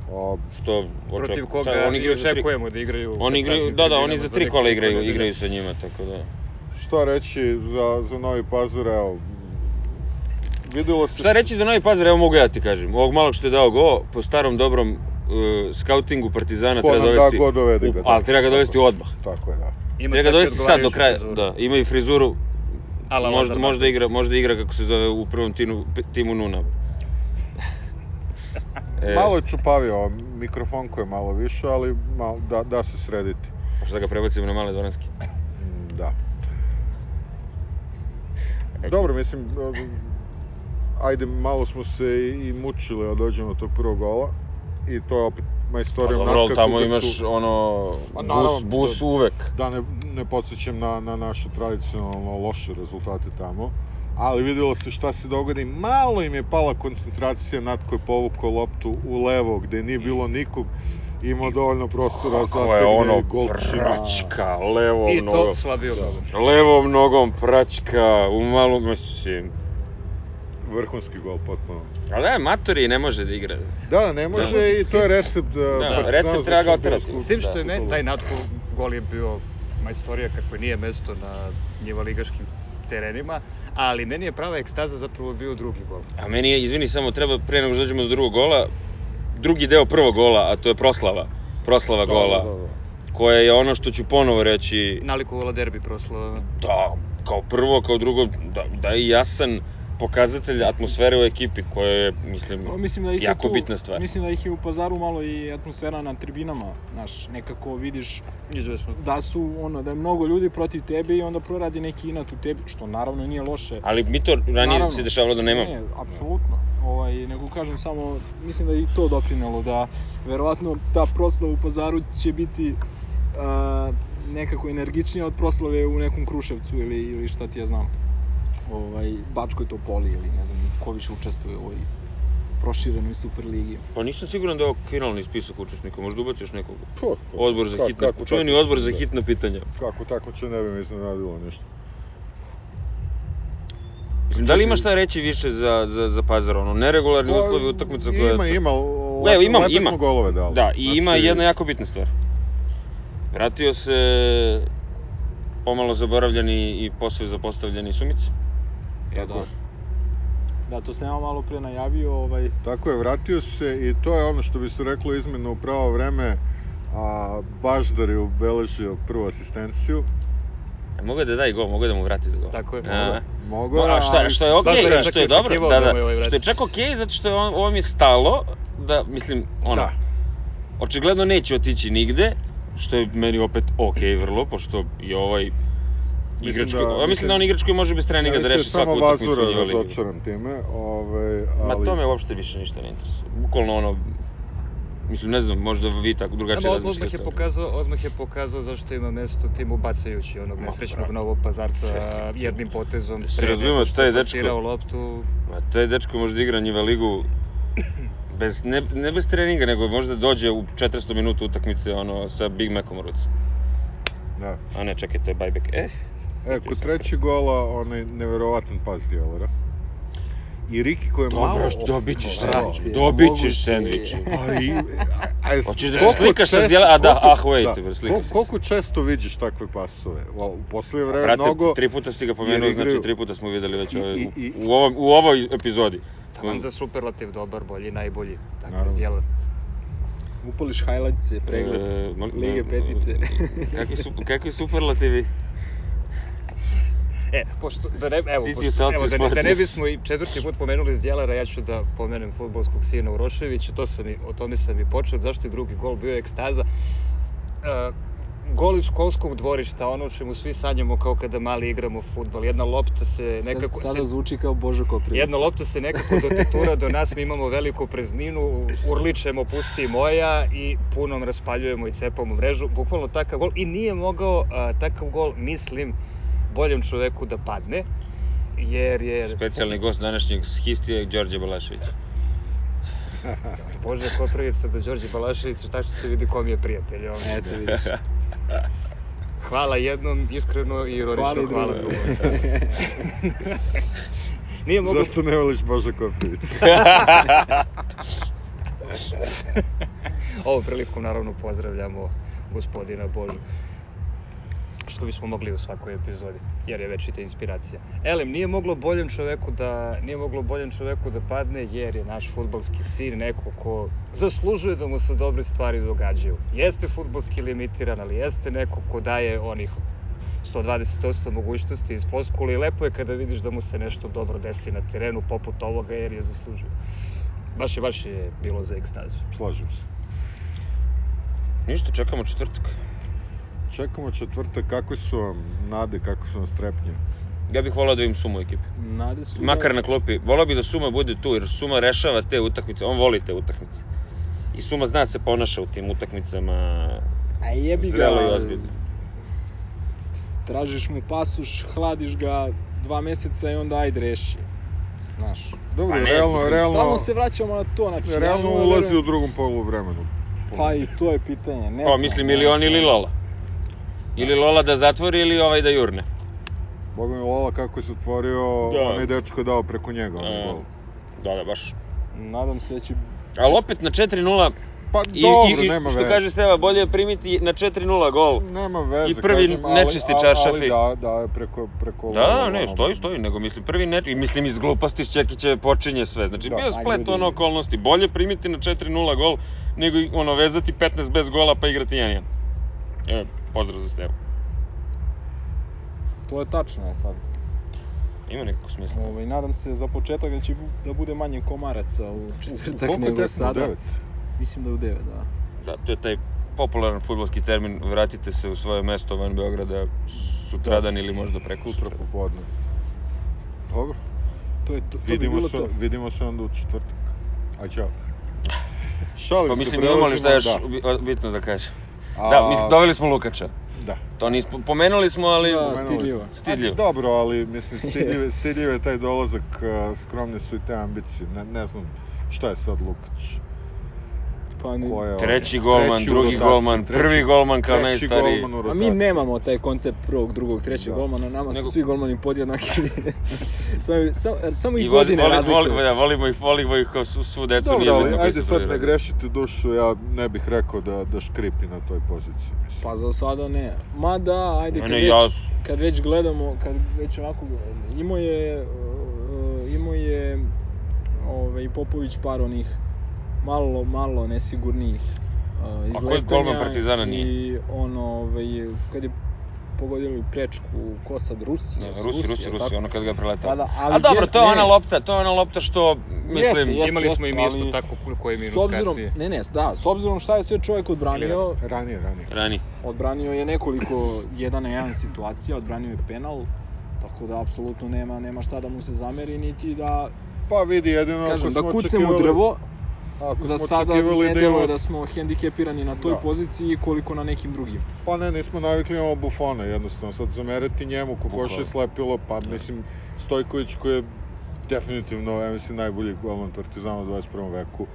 a, Što Protiv oček- koga sad oni igraju za tri- očekujemo da igraju. Oni igraju, da, da, oni za tri kola igraju, igraju sa njima, tako da... šta reći za, za Novi Pazar, evo, videlo se... Šta reći za Novi Pazar, evo mogu ja ti kažem. Ovog malog što je dao go, po starom dobrom uh, skautingu Partizana Ko treba nam da dovesti... go, dovedi ga, u- da. ali treba ga dovesti Tako odmah. Tako je, da. Ima Treba ga dovesti sad do kraja, frizuru. da, ima i frizuru, Ala možda, Lazar možda Marković. igra, možda igra kako se zove u prvom timu, timu Nuna. [laughs] E, Malo je čupavio, mikrofon koji je malo više, ali malo, da, da se srediti. Pa šta ga prebacimo na male dvoranske? Mm, Da. Dobro, mislim, ajde, malo smo se i mučili da dođemo do tog prvog gola. I to je opet Pa majstorijom dobro, ali Natka tamo imaš su, ono, Pa bus, naravno, bus da- uvek. da ne, ne podsjećam na, na naše tradicionalno loše rezultate tamo. Ali videlo se šta se dogodi. Malo im je pala koncentracija, Natko je povukao loptu u levo gde nije bilo nikog. Imao dovoljno prostora za Kako je ono golčina. praćka, levom I nogom. to slabio nogom. Levom nogom praćka, u malu, mislim. Vrhunski gol, potpuno. Ali da, Matori ne može da igra. Da, ne može i to je recept Da, Partizana recept treba ga oterati. S tim što je Da. meni taj Natko gol je bio majstorija kako nije mesto na njiva ligaškim terenima, ali meni je prava ekstaza zapravo bio drugi gol. A meni je, izvini, samo treba, pre nego što dođemo do drugog gola, drugi deo prvog gola, a to je proslava. Proslava Da, gola, da, da, da. koja je ono što ću ponovo reći, Nalikovala derbi proslava. da, kao prvo, kao drugo, da, da je jasan pokazatelj atmosfere u ekipi, koja je, mislim, Pa, mislim da ih je jako tu, bitna stvar. Mislim da ih je u pazaru malo i atmosfera na tribinama, znaš, nekako vidiš Izvesno. da su, ono, da je mnogo ljudi protiv tebe i onda proradi neki inat u tebi, što naravno nije loše. Ali mi to ranije Naravno. se dešavalo da nemamo. Ne, apsolutno. Ovaj, nego kažem samo, mislim da je i to doprinelo da verovatno ta proslava u pazaru će biti a, nekako energičnija od proslave u nekom Kruševcu ili, ili šta ti ja znam. Bačkoj Topoli ili ne znam ko više učestvuje u ovoj proširenoj Superligi. Pa nisam siguran da je ovo finalni spisak učesnika, možda ubaci još nekog. To, to. Odbor za Ka- hitna, kako čuveni tako, odbor za da. hitna pitanja. Kako tako će ne bi mi iznenadilo ništa. Mislim, da li ima šta reći više za, za, za Pazar, ono, neregularni Pa, uslovi utakmica koja... Ima, ima, Evo, lepe, imam, lepe ima. smo golove dali. Da, i ima Znači, jedna jako bitna stvar. Vratio se pomalo zaboravljeni i posve zapostavljeni Sumic. Ja, da. Da, to sam ja malo pre najavio, ovaj, Tako je, vratio se i to je ono što bi se reklo izmena u pravo vreme, a Baždar je ubeležio prvu asistenciju. A mogu da da i gol, mogu da mu vrati gol. Tako je. A, Mogu, No, a šta, što je okej, da je što je dobro, da, da da, ovaj što je čak okej, zato što je on, ovom je stalo, da, mislim, ono, Da. očigledno neće otići nigde, što je meni opet okej vrlo, pošto je ovaj igrač da- koji, ja mislim da on igrač koji može bez treninga da reši svaku utakmicu u samo njivoj Vazura razočaran time, ovaj, Ma ali... to me uopšte više ništa ne interesuje. Bukvalno ono, mislim, ne znam, možda vi tako drugačije Ama odmah je razmišljate. pokazao, odmah je pokazao zašto ima mesto timu bacajući onog Ma, nesrećnog bravo. novog pazarca jednim potezom. Se što taj je dečko- loptu. Ma taj dečko može da igra njiva ligu Bez, ne, ne bez treninga, nego možda dođe u 400 minuta utakmice ono, sa Big Macom u ruci. Da. A ne, čekaj, to je buyback. E, E, kod trećeg gola, onaj neverovatan pas Djelera. I Riki koji je dobro, malo... što dobit ćeš sandvič. Dobit ćeš sandvič. Pa [laughs] Hoćeš da se slikaš sa često- Djela- a da, koliko- ah, wait, bre, slika kol- se. Koliko često vidiš takve pasove? U, poslednje vreme Brate, mnogo... tri puta si ga pomenuo, znači tri puta smo videli već I- ovaj, i- u, i- u, ovom, u ovoj epizodi. Taman za superlativ, dobar, bolji, najbolji. Dakle. Zdjelar. Upališ highlights, pregled, E, Lige petice. [laughs] kakvi, su, kakvi superlativi? E, pošto, da ne, evo, pošto, evo da, ne, da ne bismo i četvrti put pomenuli Zdjelara, ja ću da pomenem futbolskog sina Uroševića, to sam i, o tome sam i počeo, zašto je drugi gol bio ekstaza. E, gol iz školskog dvorišta, ono o čemu svi sanjamo kao kada mali igramo futbol. Jedna lopta se nekako... Sad, sada zvuči kao Božo Koprivica. Jedna lopta se nekako dotetura do nas, mi imamo veliku prezninu, urličemo pusti moja i punom raspaljujemo i cepamo mrežu. Bukvalno takav gol i nije mogao a, takav gol, mislim, boljem čoveku da padne. Jer je... Specijalni gost današnjeg histije, Đorđe Balašević. [laughs] Bože, Koprivica do Đorđe Balaševića, tako što se vidi kom je prijatelj. On. Eto vidiš. [laughs] Hvala jednom, iskreno i ironično, Hvala hvala drugom. [laughs] Nije mogu... Zašto ne voliš Boža Koprivica? Ovom prilikom naravno pozdravljamo gospodina Božu. Što bismo mogli u svakoj epizodi, jer je večita inspiracija. Elem, nije moglo boljem čoveku da, nije moglo boljem čoveku da padne, jer je naš futbalski sin neko ko zaslužuje da mu se dobre stvari događaju. Jeste futbalski limitiran, ali jeste neko ko daje onih 120% mogućnosti iz foskule i lepo je kada vidiš da mu se nešto dobro desi na terenu poput ovoga jer je zaslužio. Baš je, baš je bilo za ekstazu. Slažem se. Ništa, čekamo četvrtak. Čekamo četvrtak, kakve su vam nade, kako su vam strepnje? Ja bih volao da im Sumo u ekipi. Nade su Makar na klopi. Volao bih da Suma bude tu, jer Suma rešava te utakmice. On voli te utakmice. I Suma zna da se ponaša u tim utakmicama. A jebi ga. Zrelo i ozbiljno. Tražiš mu pasoš, hladiš ga dva meseca i onda ajde reši. Znaš. Dobro, Pa ne, realno, mislim, realno, Stalno se vraćamo na to, znači... realno mogu da ulazi u drugom polu vremenu. Pa i to je pitanje, ne Pa, znam. mislim, ili on ili Lola. Ili Lola da zatvori ili ovaj da jurne. Boga mi Lola kako je se otvorio, Da. onaj dečko dao preko njega, onaj E, gol. Da, da, baš. Nadam se da će... Ali opet na 4-0, Pa i, dobro, i, i nema što veze. kaže Steva, bolje je primiti na 4-0 gol. Nema veze, I prvi kažem, nečisti ali, čaršafi. Ali da, da, preko, preko Da, Lola, da, ne, ono, stoji, stoji, nego mislim prvi ne, i mislim iz gluposti s Čekića počinje sve. Znači Da, bio splet ono okolnosti, bolje primiti na 4-0 gol nego i, ono vezati 15 bez gola pa igrati 1-1. Pozdrav za Stevu. To je tačno sad. Ima nekako smisla. Ovaj, nadam se za početak da će bu- da bude manje komaraca u četvrtak Koliko je nego sada. Devet? Mislim da je u 9, da. Da, to je taj popularan futbolski termin, vratite se u svoje mesto van Beograda sutradan ili možda preko Sutra popodne. Dobro, To je to, to bi vidimo bilo se, to. vidimo se onda u četvrtak. Aj, čao. [laughs] Šalim Pa se, mislim, imamo li šta još bi- o- bitno da kažem? A, Da, mislim, doveli smo Lukača. Da. To nismo, pomenuli smo, ali... Da, Pomenuli stidljivo. Stidljivo. A, dobro, ali mislim, [laughs] stidljiv, stidljiv je taj dolazak, skromne su i te ambicije. Ne, ne znam šta je sad Lukač. Ne, Ko je on? Treći golman, Treći drugi rotaciji, golman, treći- prvi golman kao treći najstariji. golman A mi nemamo taj koncept prvog, drugog, trećeg Da. golmana, nama su Nego- svi golmani podjednaki. [laughs] samo, samo, samo i, I voli, godine voli, razlikuju. voli, da, volimo ih, volimo ih kao su, svu decu, Dobro, nije ali bitno ajde su sad ne grešite dušu, ja ne bih rekao da, da škripi na toj poziciji. Mislim. Pa za sada ne. Ma ajde, Ne, kad, ne, već, ja kad već gledamo, kad već onako, imao je, imao je ovaj, Popović par onih malo, malo nesigurnijih uh, koji izletanja. golman Partizana nije? I ono, ovaj, kad je pogodili prečku, ko sad, Rusija? Da, Rusi, Rusi, Rusi, ono kad ga je preletao. Pa da, ali A dobro, to je ne, ona ne. lopta, to je ona lopta što, mislim, Jeste, Imali smo i mi isto ali tako koji minut s obzirom, kasnije. Ne, ne, da, s obzirom šta je sve čovjek odbranio, Ranije, ranije. rani. odbranio je nekoliko [laughs] jedan na jedan situacija, odbranio je penal, tako da apsolutno nema nema šta da mu se zameri niti da Pa vidi, jedino kažem da smo kucemo drvo, Ako za smo sada očekivali ne da imamo- da smo hendikepirani na toj Da. poziciji koliko na nekim drugim. Pa ne, nismo navikli imamo Bufona, jednostavno. Sad zamerati njemu, kokoše slepilo, pa mislim, Stojković koji je definitivno, ja mislim, najbolji golman Partizana u 21. veku.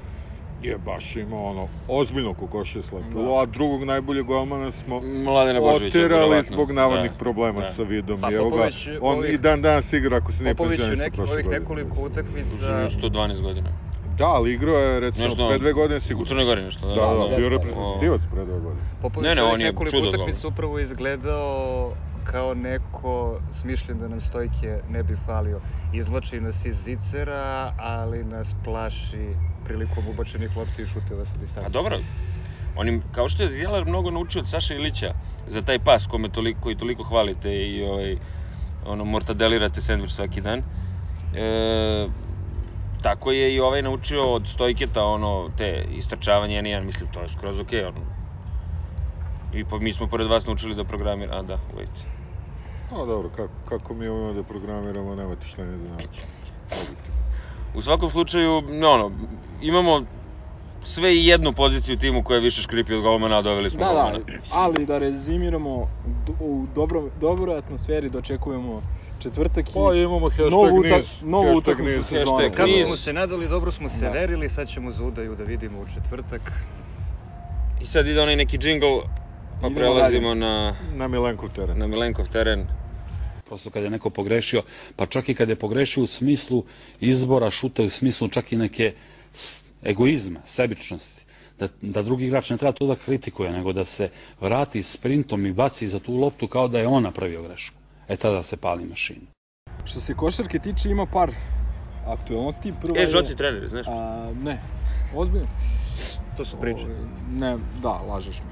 je baš imao ono ozbiljno kokoše slepilo, Da. a drugog najboljeg golmana smo Mladena Božovića, oterali verovatno. zbog navodnih Da, problema da. sa vidom. Pa evo ga, Popović on ovih- i dan danas igra ako se nije Popović u penzionisao neki, prošle ovih godine. nekoliko utakmica... Živio 112 godina. Da, ali igrao je recimo Nešto- pre dve godine U sigurno. Crnoj Gori nešto, da. Da, da, da. bio O- reprezentativac pre dve godine. Popović Ne, ne, on je nekoliko utakmica upravo izgledao kao neko smišljen da nam stojke ne bi falio. Izvlači nas iz zicera, ali nas plaši prilikom ubačenih lopti i šuteva sa distancije. Pa dobro, on im, kao što je Zjelar mnogo naučio od Saša Ilića za taj pas kome toliko, koji toliko hvalite i ovaj, ono, mortadelirate sandvič svaki dan. E, tako je i ovaj naučio od Stojketa, ono, te istrčavanje jedan, jedan, mislim, to je skroz okej, ono. I po, mi smo pored vas naučili da programira, a da, wait. A dobro, kako, kako mi umemo da programiramo, nemate šta ni da. Objektivno. U svakom slučaju, no, ono, imamo sve i jednu poziciju u timu koja je više škripi od golmana, a doveli smo Da, golmana. da, ali da rezimiramo, u dobro, dobroj atmosferi dočekujemo četvrtak i Pa imamo hashtag novu, utak, niz. novu hashtag utakmicu niz. sezone. Kako niz. smo se nadali, dobro smo se Da. verili, sad ćemo za udaju da vidimo u četvrtak. I sad ide onaj neki džingl, pa Idemo prelazimo na, Na Milenkov teren. na Milenkov teren. Prosto kad je neko pogrešio, pa čak i kad je pogrešio u smislu izbora šuta, u smislu čak i neke egoizma, sebičnosti. Da, da drugi igrač ne treba to da kritikuje, nego da se vrati sprintom i baci za tu loptu kao da je on napravio grešku. E tada se pali mašina. Što se košarke tiče, ima par aktualnosti. Prva E, je... Žoci trener, znaš? A, ne, ozbiljno. To su priče. Ovaj, Ne, da, lažeš me.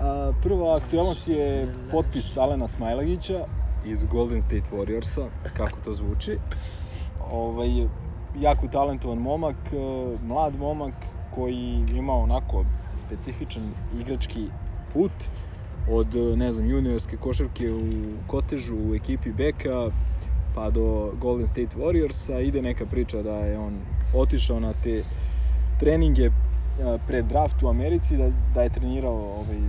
A, prva aktualnost je potpis Alena Smajlagića iz Golden State Warriorsa, kako to zvuči. Ovaj, jako talentovan momak, e, mlad momak koji ima onako specifičan igrački put od, e, ne znam, juniorske košarke u Kotežu u ekipi Beka pa do Golden State Warriorsa. Ide neka priča da je on otišao na te treninge e, pred draft u Americi, da, da je trenirao ovaj,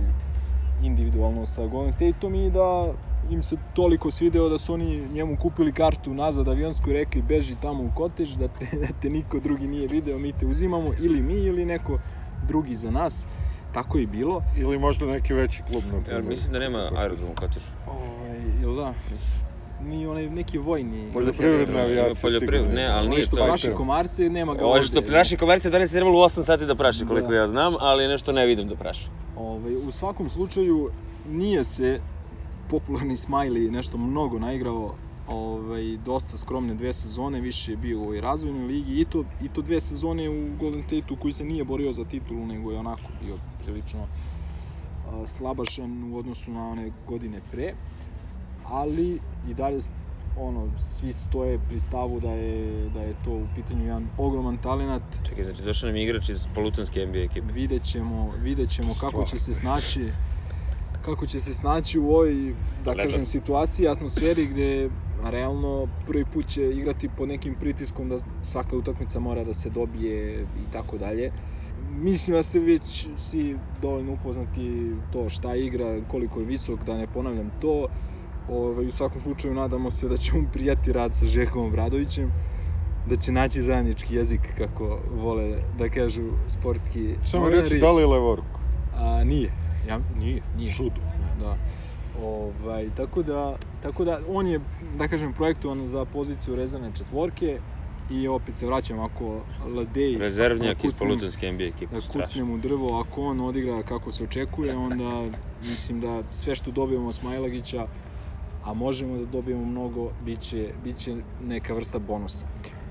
individualno sa Golden Stateom i da im se toliko svideo da su oni njemu kupili kartu nazad avionsku i rekli beži tamo u kotež, da te, [laughs] da te niko drugi nije video, mi te uzimamo, ili mi ili neko drugi za nas. Tako je i bilo. Ili možda neki veći klub, na Ja, primjer. mislim da nema aerodrom u Kotežu. Ovaj, ili da? Ni onaj neki vojni... Poljoprivredna avijacija. poljoprivred- sigurno. ne, ali nije što to. praši komarce, nema ga Ovo ovde. što naši komerci danas je trebalo u 8 sati da praši, koliko Da. ja znam, ali nešto ne vidim da praši. Ovaj, u svakom slučaju nije se popularni Smiley nešto mnogo naigrao ovaj, dosta skromne dve sezone, više je bio u ovoj razvojnoj ligi i to, i to dve sezone u Golden State-u koji se nije borio za titulu, nego je onako bio prilično slabašan u odnosu na one godine pre, ali i dalje ono, svi stoje pri stavu da je, da je to u pitanju jedan ogroman talenat, Čekaj, znači došao nam igrač iz Polutanske NBA ekipe. vidjet ćemo, vidjet ćemo kako Stvarno. će se snaći kako će se snaći u ovoj, da Lepo. kažem, situaciji, atmosferi gde realno prvi put će igrati pod nekim pritiskom da svaka utakmica mora da se dobije i tako dalje. Mislim da ste već svi dovoljno upoznati to šta igra, koliko je visok, da ne ponavljam to. Ovaj, u svakom slučaju nadamo se da će mu prijati rad sa Žekom Obradovićem, da će naći zajednički jezik, kako vole da kažu sportski Samo reći da li je levoruk? A, nije. Ja, nije, nije. Čudo. Da. Ovaj, tako da, tako da on je, da kažem, projektovan za poziciju rezervne četvorke i opet se vraćam ako Ladej Rezervnjak iz Polutanske NBA ekipe, da kucnem u drvo, ako on odigra kako se očekuje, onda mislim da sve što dobijemo od Smajlagića, a možemo da dobijemo mnogo, biće, biće neka vrsta bonusa.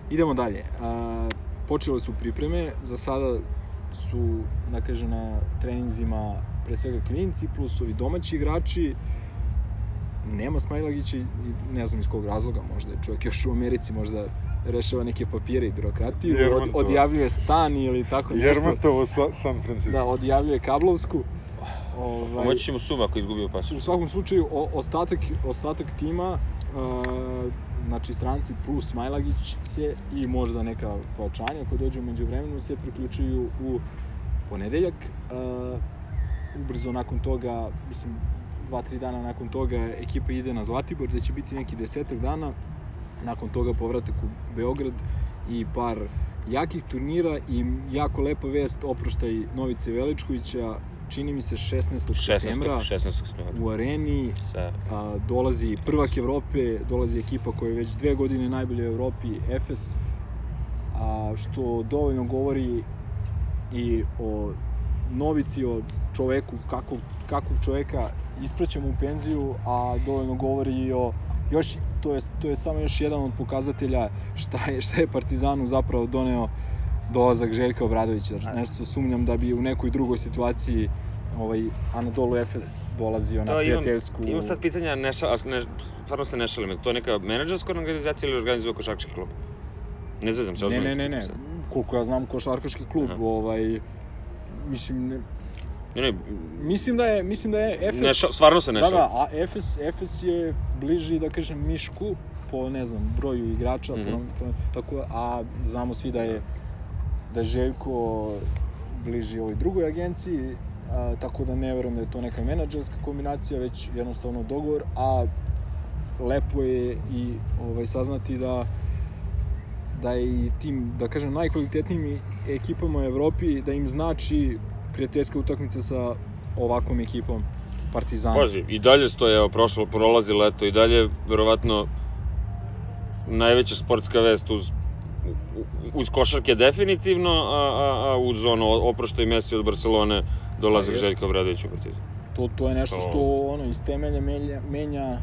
Idemo dalje. A, počele su pripreme, za sada su, da kažem, na treninzima pre svega klinci, plus ovi domaći igrači. Nema Smajlagića i ne znam iz kog razloga, možda je čovjek još u Americi, možda rešava neke papire i birokratiju, od, odjavljuje stan ili tako nešto. Jermatovo sa, San Francisco. Da, odjavljuje kablovsku. Ovaj, Pomoći će mu Suma ako izgubio pas. u svakom slučaju, o, ostatak, ostatak tima, uh, znači stranci plus Smajlagić se i možda neka pojačanja koje dođu umeđu vremenu se priključuju u ponedeljak. Uh, ubrzo nakon toga, mislim, dva, tri dana nakon toga ekipa ide na Zlatibor, gde će biti neki desetak dana. Nakon toga povratak u Beograd i par jakih turnira i jako lepa vest oproštaj Novice Veličkovića, čini mi se 16. 16. septembra 16. septembra. u areni Sa, a, dolazi prvak Evrope, dolazi ekipa koja je već dve godine najbolja u Evropi, Efes, a, što dovoljno govori i o Novici, o čoveku, kakvog, kakvog čoveka ispraćamo u penziju, a dovoljno govori i o još, to je, to je samo još jedan od pokazatelja šta je, šta je Partizanu zapravo doneo dolazak Željka Obradovića. Nešto sumnjam da bi u nekoj drugoj situaciji ovaj Anadolu Efes dolazio na to imam, prijateljsku... imam sad pitanja, ne, šal, ne, stvarno se ne šalim, to je neka menadžerska organizacija ili organizuje košarkaški klub? Ne znam se Ne, ne, ne, ne. Koliko ja znam košarkaški klub, Aha. ovaj mislim ne, Ne, mislim da je mislim da je Efes ne šal, stvarno se ne Da, da, a Efes Efes je bliži da kažem Mišku po ne znam broju igrača, Mhm. po, po, tako a znamo svi da je da je Željko bliži ovoj drugoj agenciji, a, tako da ne verujem da je to neka menadžerska kombinacija, već jednostavno dogovor, a lepo je i ovaj saznati da da je i tim, da kažem, najkvalitetnijim ekipama u Evropi, da im znači prijateljska utakmica sa ovakvom ekipom Partizana. Pazi, i dalje stoje, evo, prošlo, prolazi leto, i dalje, verovatno, najveća sportska vest uz, uz košarke definitivno, a, a, a uz ono, oproštaj Messi od Barcelone, dolazak. Željka Obradovića u Partizan. To, to je nešto To- što ono, iz temelja menja, menja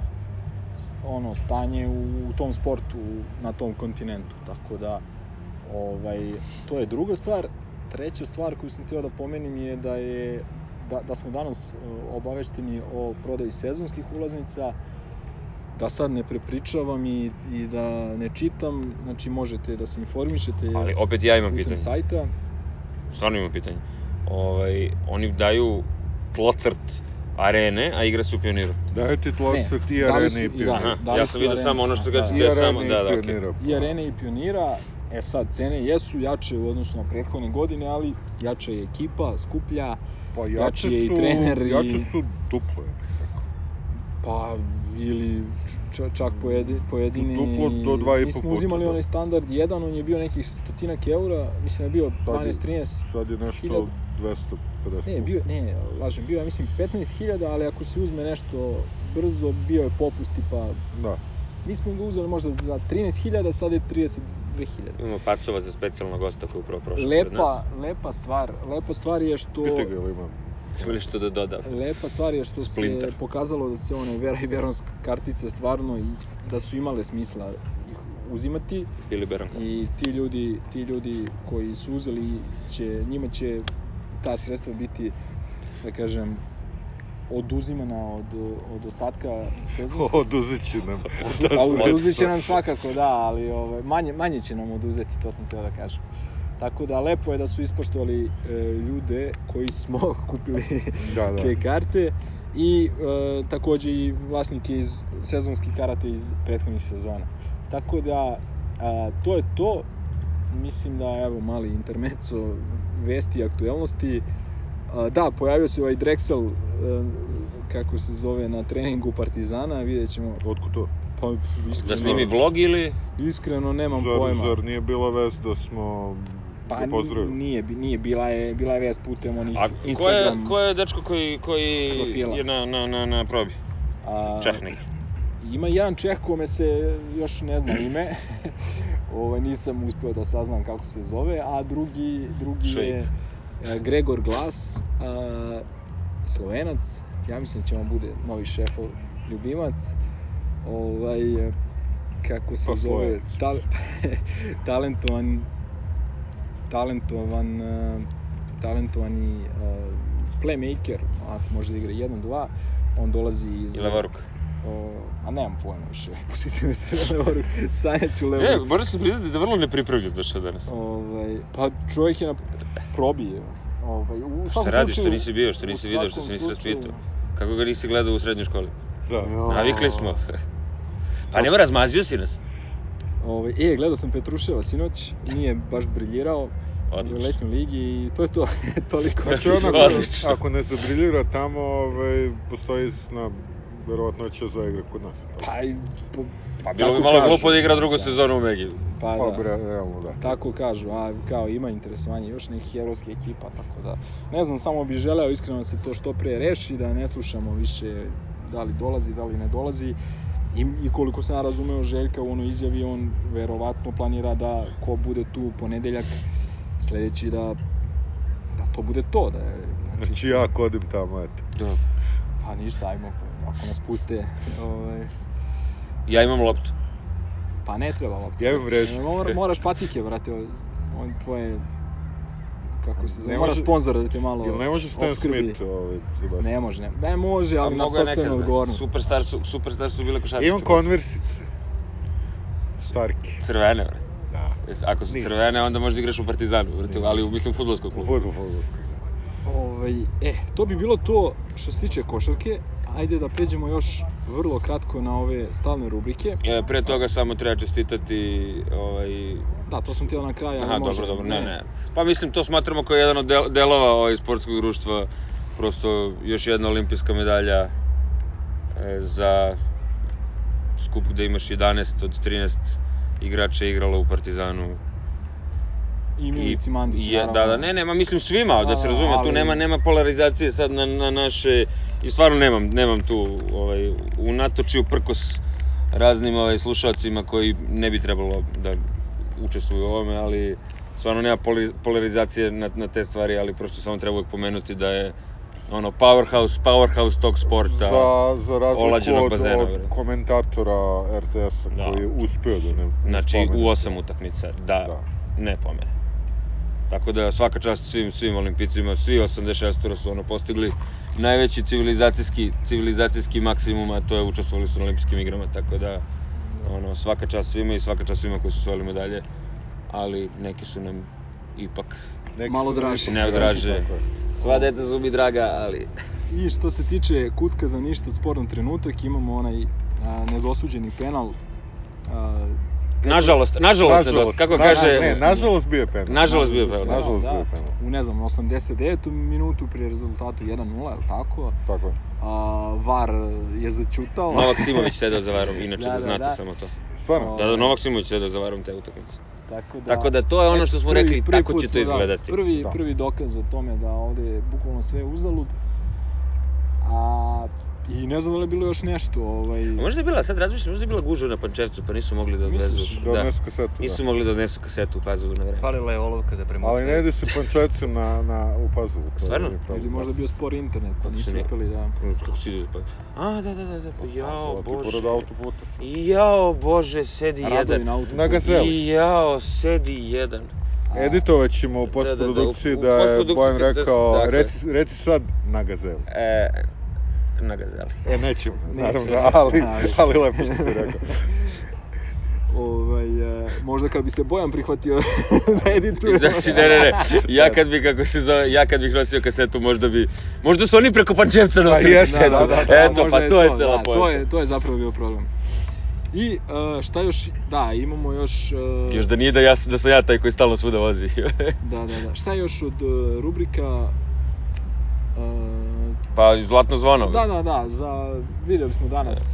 ono, stanje u, u tom sportu na tom kontinentu. Tako da, ovaj, to je druga stvar. Treća stvar koju sam htio da pomenem je da je da, da smo danas e, obavešteni o prodaji sezonskih ulaznica, da sad ne prepričavam i, i da ne čitam, znači možete da se informišete Ali opet ja imam pitanje, sajta. stvarno imam pitanje. Ovaj, oni daju tlocrt arene, a igra se u pioniru. Daju ti tlocrt i arene su- i da, pionira. Da ja sam vidio samo ono što Da. I da je arene samo, da, da, i arene i pionira, e sad cene jesu jače u odnosu na prethodne godine, ali jača je ekipa, skuplja, Pa Jači jače je i su, trener i- jače su duplo, ja bih rekao. pa ili čak pojedi, pojedini... Duplo do dva i po Mi smo uzimali da. onaj standard jedan, on je bio nekih stotinak eura, mislim da je bio Sad je- 12-13, Sad je nešto Hiljada. 250. ne, bio, ne, lažem, bio je mislim 15.000, ali ako se uzme nešto brzo, bio je popust tipa, Da. mi smo ga uzeli možda za 13.000, sad je 32.000. Imamo pacova za specijalnog gosta koji je upravo prošao pored nas. Lepa, lepa stvar, lepa stvar je što... Pitaj ga ili imam. Ima li što da doda? Lepa stvar je što Splinter. se pokazalo da se one Vera i Veronsk kartice stvarno i da su imale smisla ih uzimati Bili Beran i ti ljudi, ti ljudi koji su uzeli će, njima će ta sredstva biti da kažem oduzimana od, od ostatka sezonskog [laughs] Oduzet će nam. A oduzet će nam svakako, da, ali ovaj, manje, manje će nam oduzeti, to sam teo da kažem. Tako da lepo je da su ispoštovali e, ljude koji smo [laughs] kupili Da, da. te karte i e, takođe i vlasnike iz sezonskih karata iz prethodnih sezona. Tako da a, to je to. Mislim da evo mali intermezzo vesti i aktuelnosti. A, da, pojavio se ovaj Drexel e, kako se zove na treningu Partizana, vidjet ćemo Otko to? pa Da iskreno, snimi vlog ili... iskreno nemam Zar, pojma. zar nije bila vest da smo Pa nije, bi- nije bila je bila je vest putem onih A ko je, Instagram ko je dečko koji, koji profila. je na, na, na, na probi? a, Čeh neki. Ima jedan Čeh kome se još ne zna ime. [laughs] Ovaj nisam uspeo da saznam kako se zove, a drugi drugi je e, Gregor Glas, a, Slovenac. Ja mislim da će on bude novi šefov ljubimac. Ovaj e, kako se Pa, zove, tal, [laughs] talentovan talentovan e, talentovani e, playmaker, ako može da igra 1-2, on dolazi iz I levoruk. O, a nemam pojma više, [laughs] pustite me sve na levoru, sanjaću levoru. E, moram se priznati da je vrlo nepripravljen došao danas. Ovaj, pa čovjek je na probi. Ovaj, u Šta radiš, što nisi bio, što u nisi video, što se nisi raspitao? Kako ga nisi gledao u srednjoj školi? Da. Jo. Navikli smo. [laughs] Pa nema, razmazio si nas. Ovaj, e, gledao sam Petruševa sinoć, nije baš briljirao u Odlično. letnjoj ligi i to je to, [laughs] toliko. Znači onako, ako ne zabriljira tamo, ovaj, postoji zna, verovatnoća za igre kod nas. Tako. Pa, po, Pa bilo bi malo kažu. glupo da igra drugu Da. sezonu u Megi. Pa, Pa, da. bre, realno da. Tako kažu, a kao ima interesovanje još nekih evropskih ekipa, tako da ne znam, samo bih želeo iskreno da se to što pre reši, da ne slušamo više da li dolazi, da li ne dolazi. I, I koliko sam ja razumeo Željka u onoj izjavi, on verovatno planira da ko bude tu u ponedeljak, sledeći da da to bude to, da je, Znači ja kodim tamo, eto. Da. pa ništa, ajmo, ako nas puste, ovaj, Ja imam loptu. pa ne treba lopta. Ja imam vrećice. Mora, moraš patike, brate, on tvoje, kako se zove, Ne mora sponsor da te malo Jel ne može Stan opskrbi. Smith ovaj, za basket? Ne može, ne. Ne može, ali na sopstvenu bre. odgovornost. Superstar su, superstar su bile košarke. Imam konversice. Starke. Crvene, bre. Da. Jes- Ako su Nisam. crvene, onda možda igraš u Partizanu, brate, ali u, mislim, futbolskog U klubu. fudbal, fudbalskog. Ovaj, e, to bi bilo to što se tiče košarke. Ajde da pređemo još vrlo kratko na ove stalne rubrike. E, pre toga samo treba čestitati ovaj, Da, to sam htio na kraju, ali Aha, može. dobro, dobro, ne, ne. Pa mislim, to smatramo kao jedan od del- delova ovaj sportskog društva, prosto još jedna olimpijska medalja e, za skup gde imaš 11 od 13 igrača igralo u Partizanu. I Milici Mandić, je, naravno. Da, da, ne, nema, mislim svima, da, Da, se razume, tu ali- nema, nema polarizacije sad na, na naše, i stvarno nemam, nemam tu, ovaj, u natoči uprkos raznim ovaj, slušalcima koji ne bi trebalo da učestvuju u ovome, ali stvarno nema poli- polarizacije na, na te stvari, ali prosto samo treba uvek pomenuti da je ono powerhouse, powerhouse tog sporta. Za, za razliku olađenog od, bazena, od komentatora RTS-a Da. koji je uspeo da ne, ne Znači, spomene u osam utakmica, da, Da. ne pomene. Tako da svaka čast svim svim olimpijcima, svi 86 su ono postigli najveći civilizacijski civilizacijski maksimum, a to je učestvovali su na olimpijskim igrama, tako da ono svaka čast svima i svaka čast svima koji su osvojili medalje, ali neki su nam ipak Neki Malo Neodraže. Tako je. sva deca su mi draga, ali I što se tiče kutka za ništa sporan trenutak, imamo onaj a, nedosuđeni penal. A, nažalost, nažalost, nažalost kako na- kaže Ne, nažalost bio je penal. Nažalost bio je penal. Nažalost da, bio je penal. U ne znam, 89. minutu pri rezultatu 1-0, je li tako? Tako je. A, VAR je začutao. Novak Simović [laughs] sedeo za varom, inače Da, da, da, znate da. samo to. Stvarno? Da, da, Novak Simović sedeo za varom te utakmice. Tako da, Tako da to je ono što smo prvi- rekli, prvi tako će to smo, izgledati. Da, prvi, Da. prvi dokaz o tome da ovde je bukvalno sve uzalud. A, I ne znam da li je bilo još nešto. Ovaj, A možda je bila, sad razmišljam, možda je bila gužva na Pančevcu, pa nisu mogli da odvezu. Misliš? Da odnesu kasetu, da. Nisu mogli da odnesu kasetu u Pazovu na vreme. Falila je olovka da premotre. Ali ne ide se pančevcem na, na, u Pazovu. Stvarno? Ili da. možda je bio spor internet, pa nisu uspeli da... Kako si ide pa... A, da, da, da, da, pa jao, Ti bože. pored autoputa. Jao, bože, sedi Radovi jedan. na. Na gazeli. I jao, sedi jedan. Editovat ćemo u Da, da, da, u- postprodukciji u da, je postprodukciji Bojan da rekao, je. reci, reci sad na gazeli. E, na gazeli. E, nećemo, naravno, Nećemo, [laughs] ali, ali- ali lepo što si rekao. Ovaj, e, možda kad bi se Bojan prihvatio [laughs] da edituje... Znači, ne, ne, ne. Ja kad bi, kako se zove, ja kad bih nosio kasetu, možda bi... Možda su oni preko Pančevca nosili Pa jeste, kasetu. da, da, da, Eto, možda pa to je cela da, poenta. to je, to je zapravo bio problem. I e, šta još, da, imamo još... e, Još da nije da, ja, da sam ja taj koji stalno svuda vozi. [laughs] Da, da, da. Šta još od e, rubrika... pa, zlatno zvono. Da, da, da, za, videli smo danas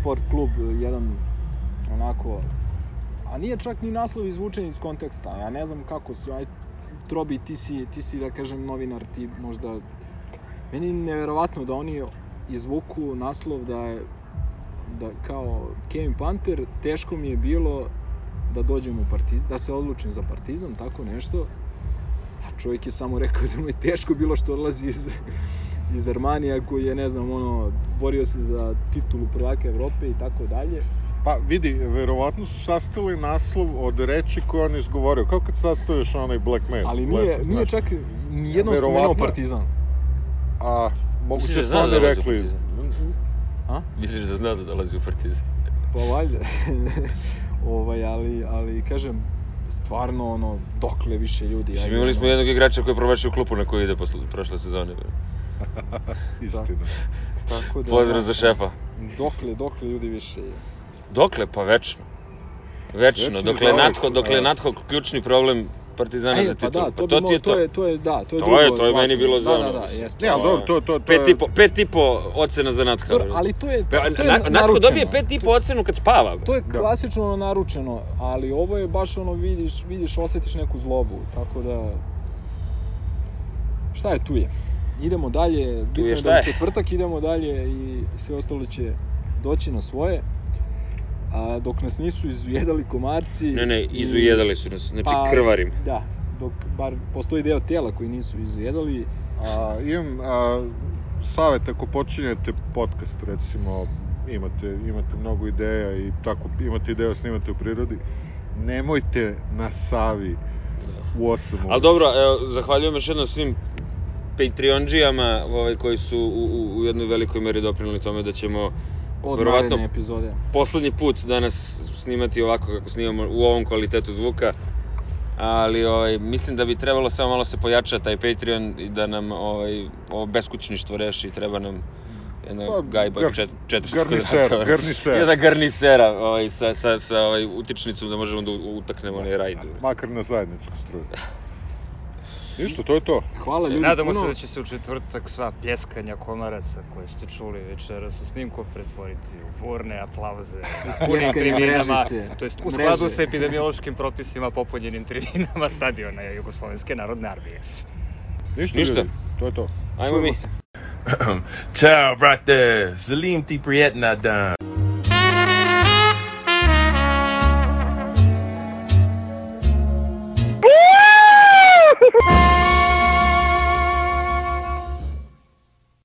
sport klub, jedan onako, a nije čak ni naslov izvučen iz konteksta, ja ne znam kako si, aj, Trobi, ti si, ti si da kažem novinar, ti možda, meni je neverovatno da oni izvuku naslov da je, da kao Kevin Panter, teško mi je bilo da dođem u Partizan, da se odlučim za Partizan, tako nešto. Čovjek je samo rekao da mu je teško bilo što odlazi iz, iz Armanija koji je, ne znam, ono, borio se za titulu prvaka Evrope i tako dalje. Pa vidi, verovatno su sastavili naslov od reči koje on izgovorio. Kao kad sastaviš onaj blackmail. Ali nije, lepo, nije čak nijednom Verovatno- spomenuo Partizan. A, Misliš moguće da su zna da oni dolazi u rekli... Partizan? A? Misliš da zna da dolazi u Partizan? Pa valjda. [laughs] ovaj, ali, ali kažem, stvarno ono, dokle više ljudi. Mislim, ajde, imali smo ono, jednog igrača koji je promašio klupu na koju ide posle, prošle sezone. [laughs] Istina. Tako da, Pozdrav da, za šefa. Dokle, dokle ljudi više. Dokle? Pa večno. Večno. Večno Dokle Natho, dokle da. Natho ključni problem Partizana E, za pa titulu. da, to, bi to ti mo- je to to. je, to je, da, to je To drugo je- to je meni bilo za Da, ono, da, da, mislim. jeste. Ne, ali dobro, to, to, to Pet je... i po, pet i po ocena za Natha. Dobro, ali to je, to, Pa, to je na, Natko dobije pet i po ocenu kad spava. To je Da. klasično ono naručeno, ali ovo je baš ono vidiš, vidiš, osetiš neku zlobu, tako da šta je tu je. Idemo dalje, bitno je je šta da je. u četvrtak idemo dalje i sve ostalo će doći na svoje. A dok nas nisu izujedali komarci... Ne, ne, izujedali su nas, znači pa, krvarim. Da, dok bar postoji deo tijela koji nisu izujedali, A, imam a, savjet ako počinjete podcast, recimo, imate, imate mnogo ideja i tako imate ideja da snimate u prirodi, nemojte na Savi u 8 uveče. Ali dobro, evo, zahvaljujem još jednom svim Patreonđijama ovaj, koji su u, u, u jednoj velikoj meri doprinili tome da ćemo od naredne epizode. poslednji put danas snimati ovako kako snimamo u ovom kvalitetu zvuka. Ali ovaj, mislim da bi trebalo samo malo se pojača taj Patreon i da nam ovaj, ovo beskućništvo reši. Treba nam jedna Pa, gajba gar- čet, 400 garnisera, kvadrata. garnisera. [laughs] Jedna garnisera ovaj, sa, sa, sa ovaj, utičnicom da možemo da utaknemo onaj rajd. Makar na zajedničku struju. [laughs] Ništa, to je to. Hvala ljudi Nadamo puno. se da će se u četvrtak sva pljeskanja komaraca koje ste čuli večeras u snimku pretvoriti u burne aplauze na punim mrežice. to jest u Mreže. skladu sa epidemiološkim propisima popunjenim tribinama stadiona Jugoslovenske narodne armije. Ništa, Ništa. ljudi, to je to. Ajmo Čujemo mi. se. Ciao, brate. Salim ti prijetna dan.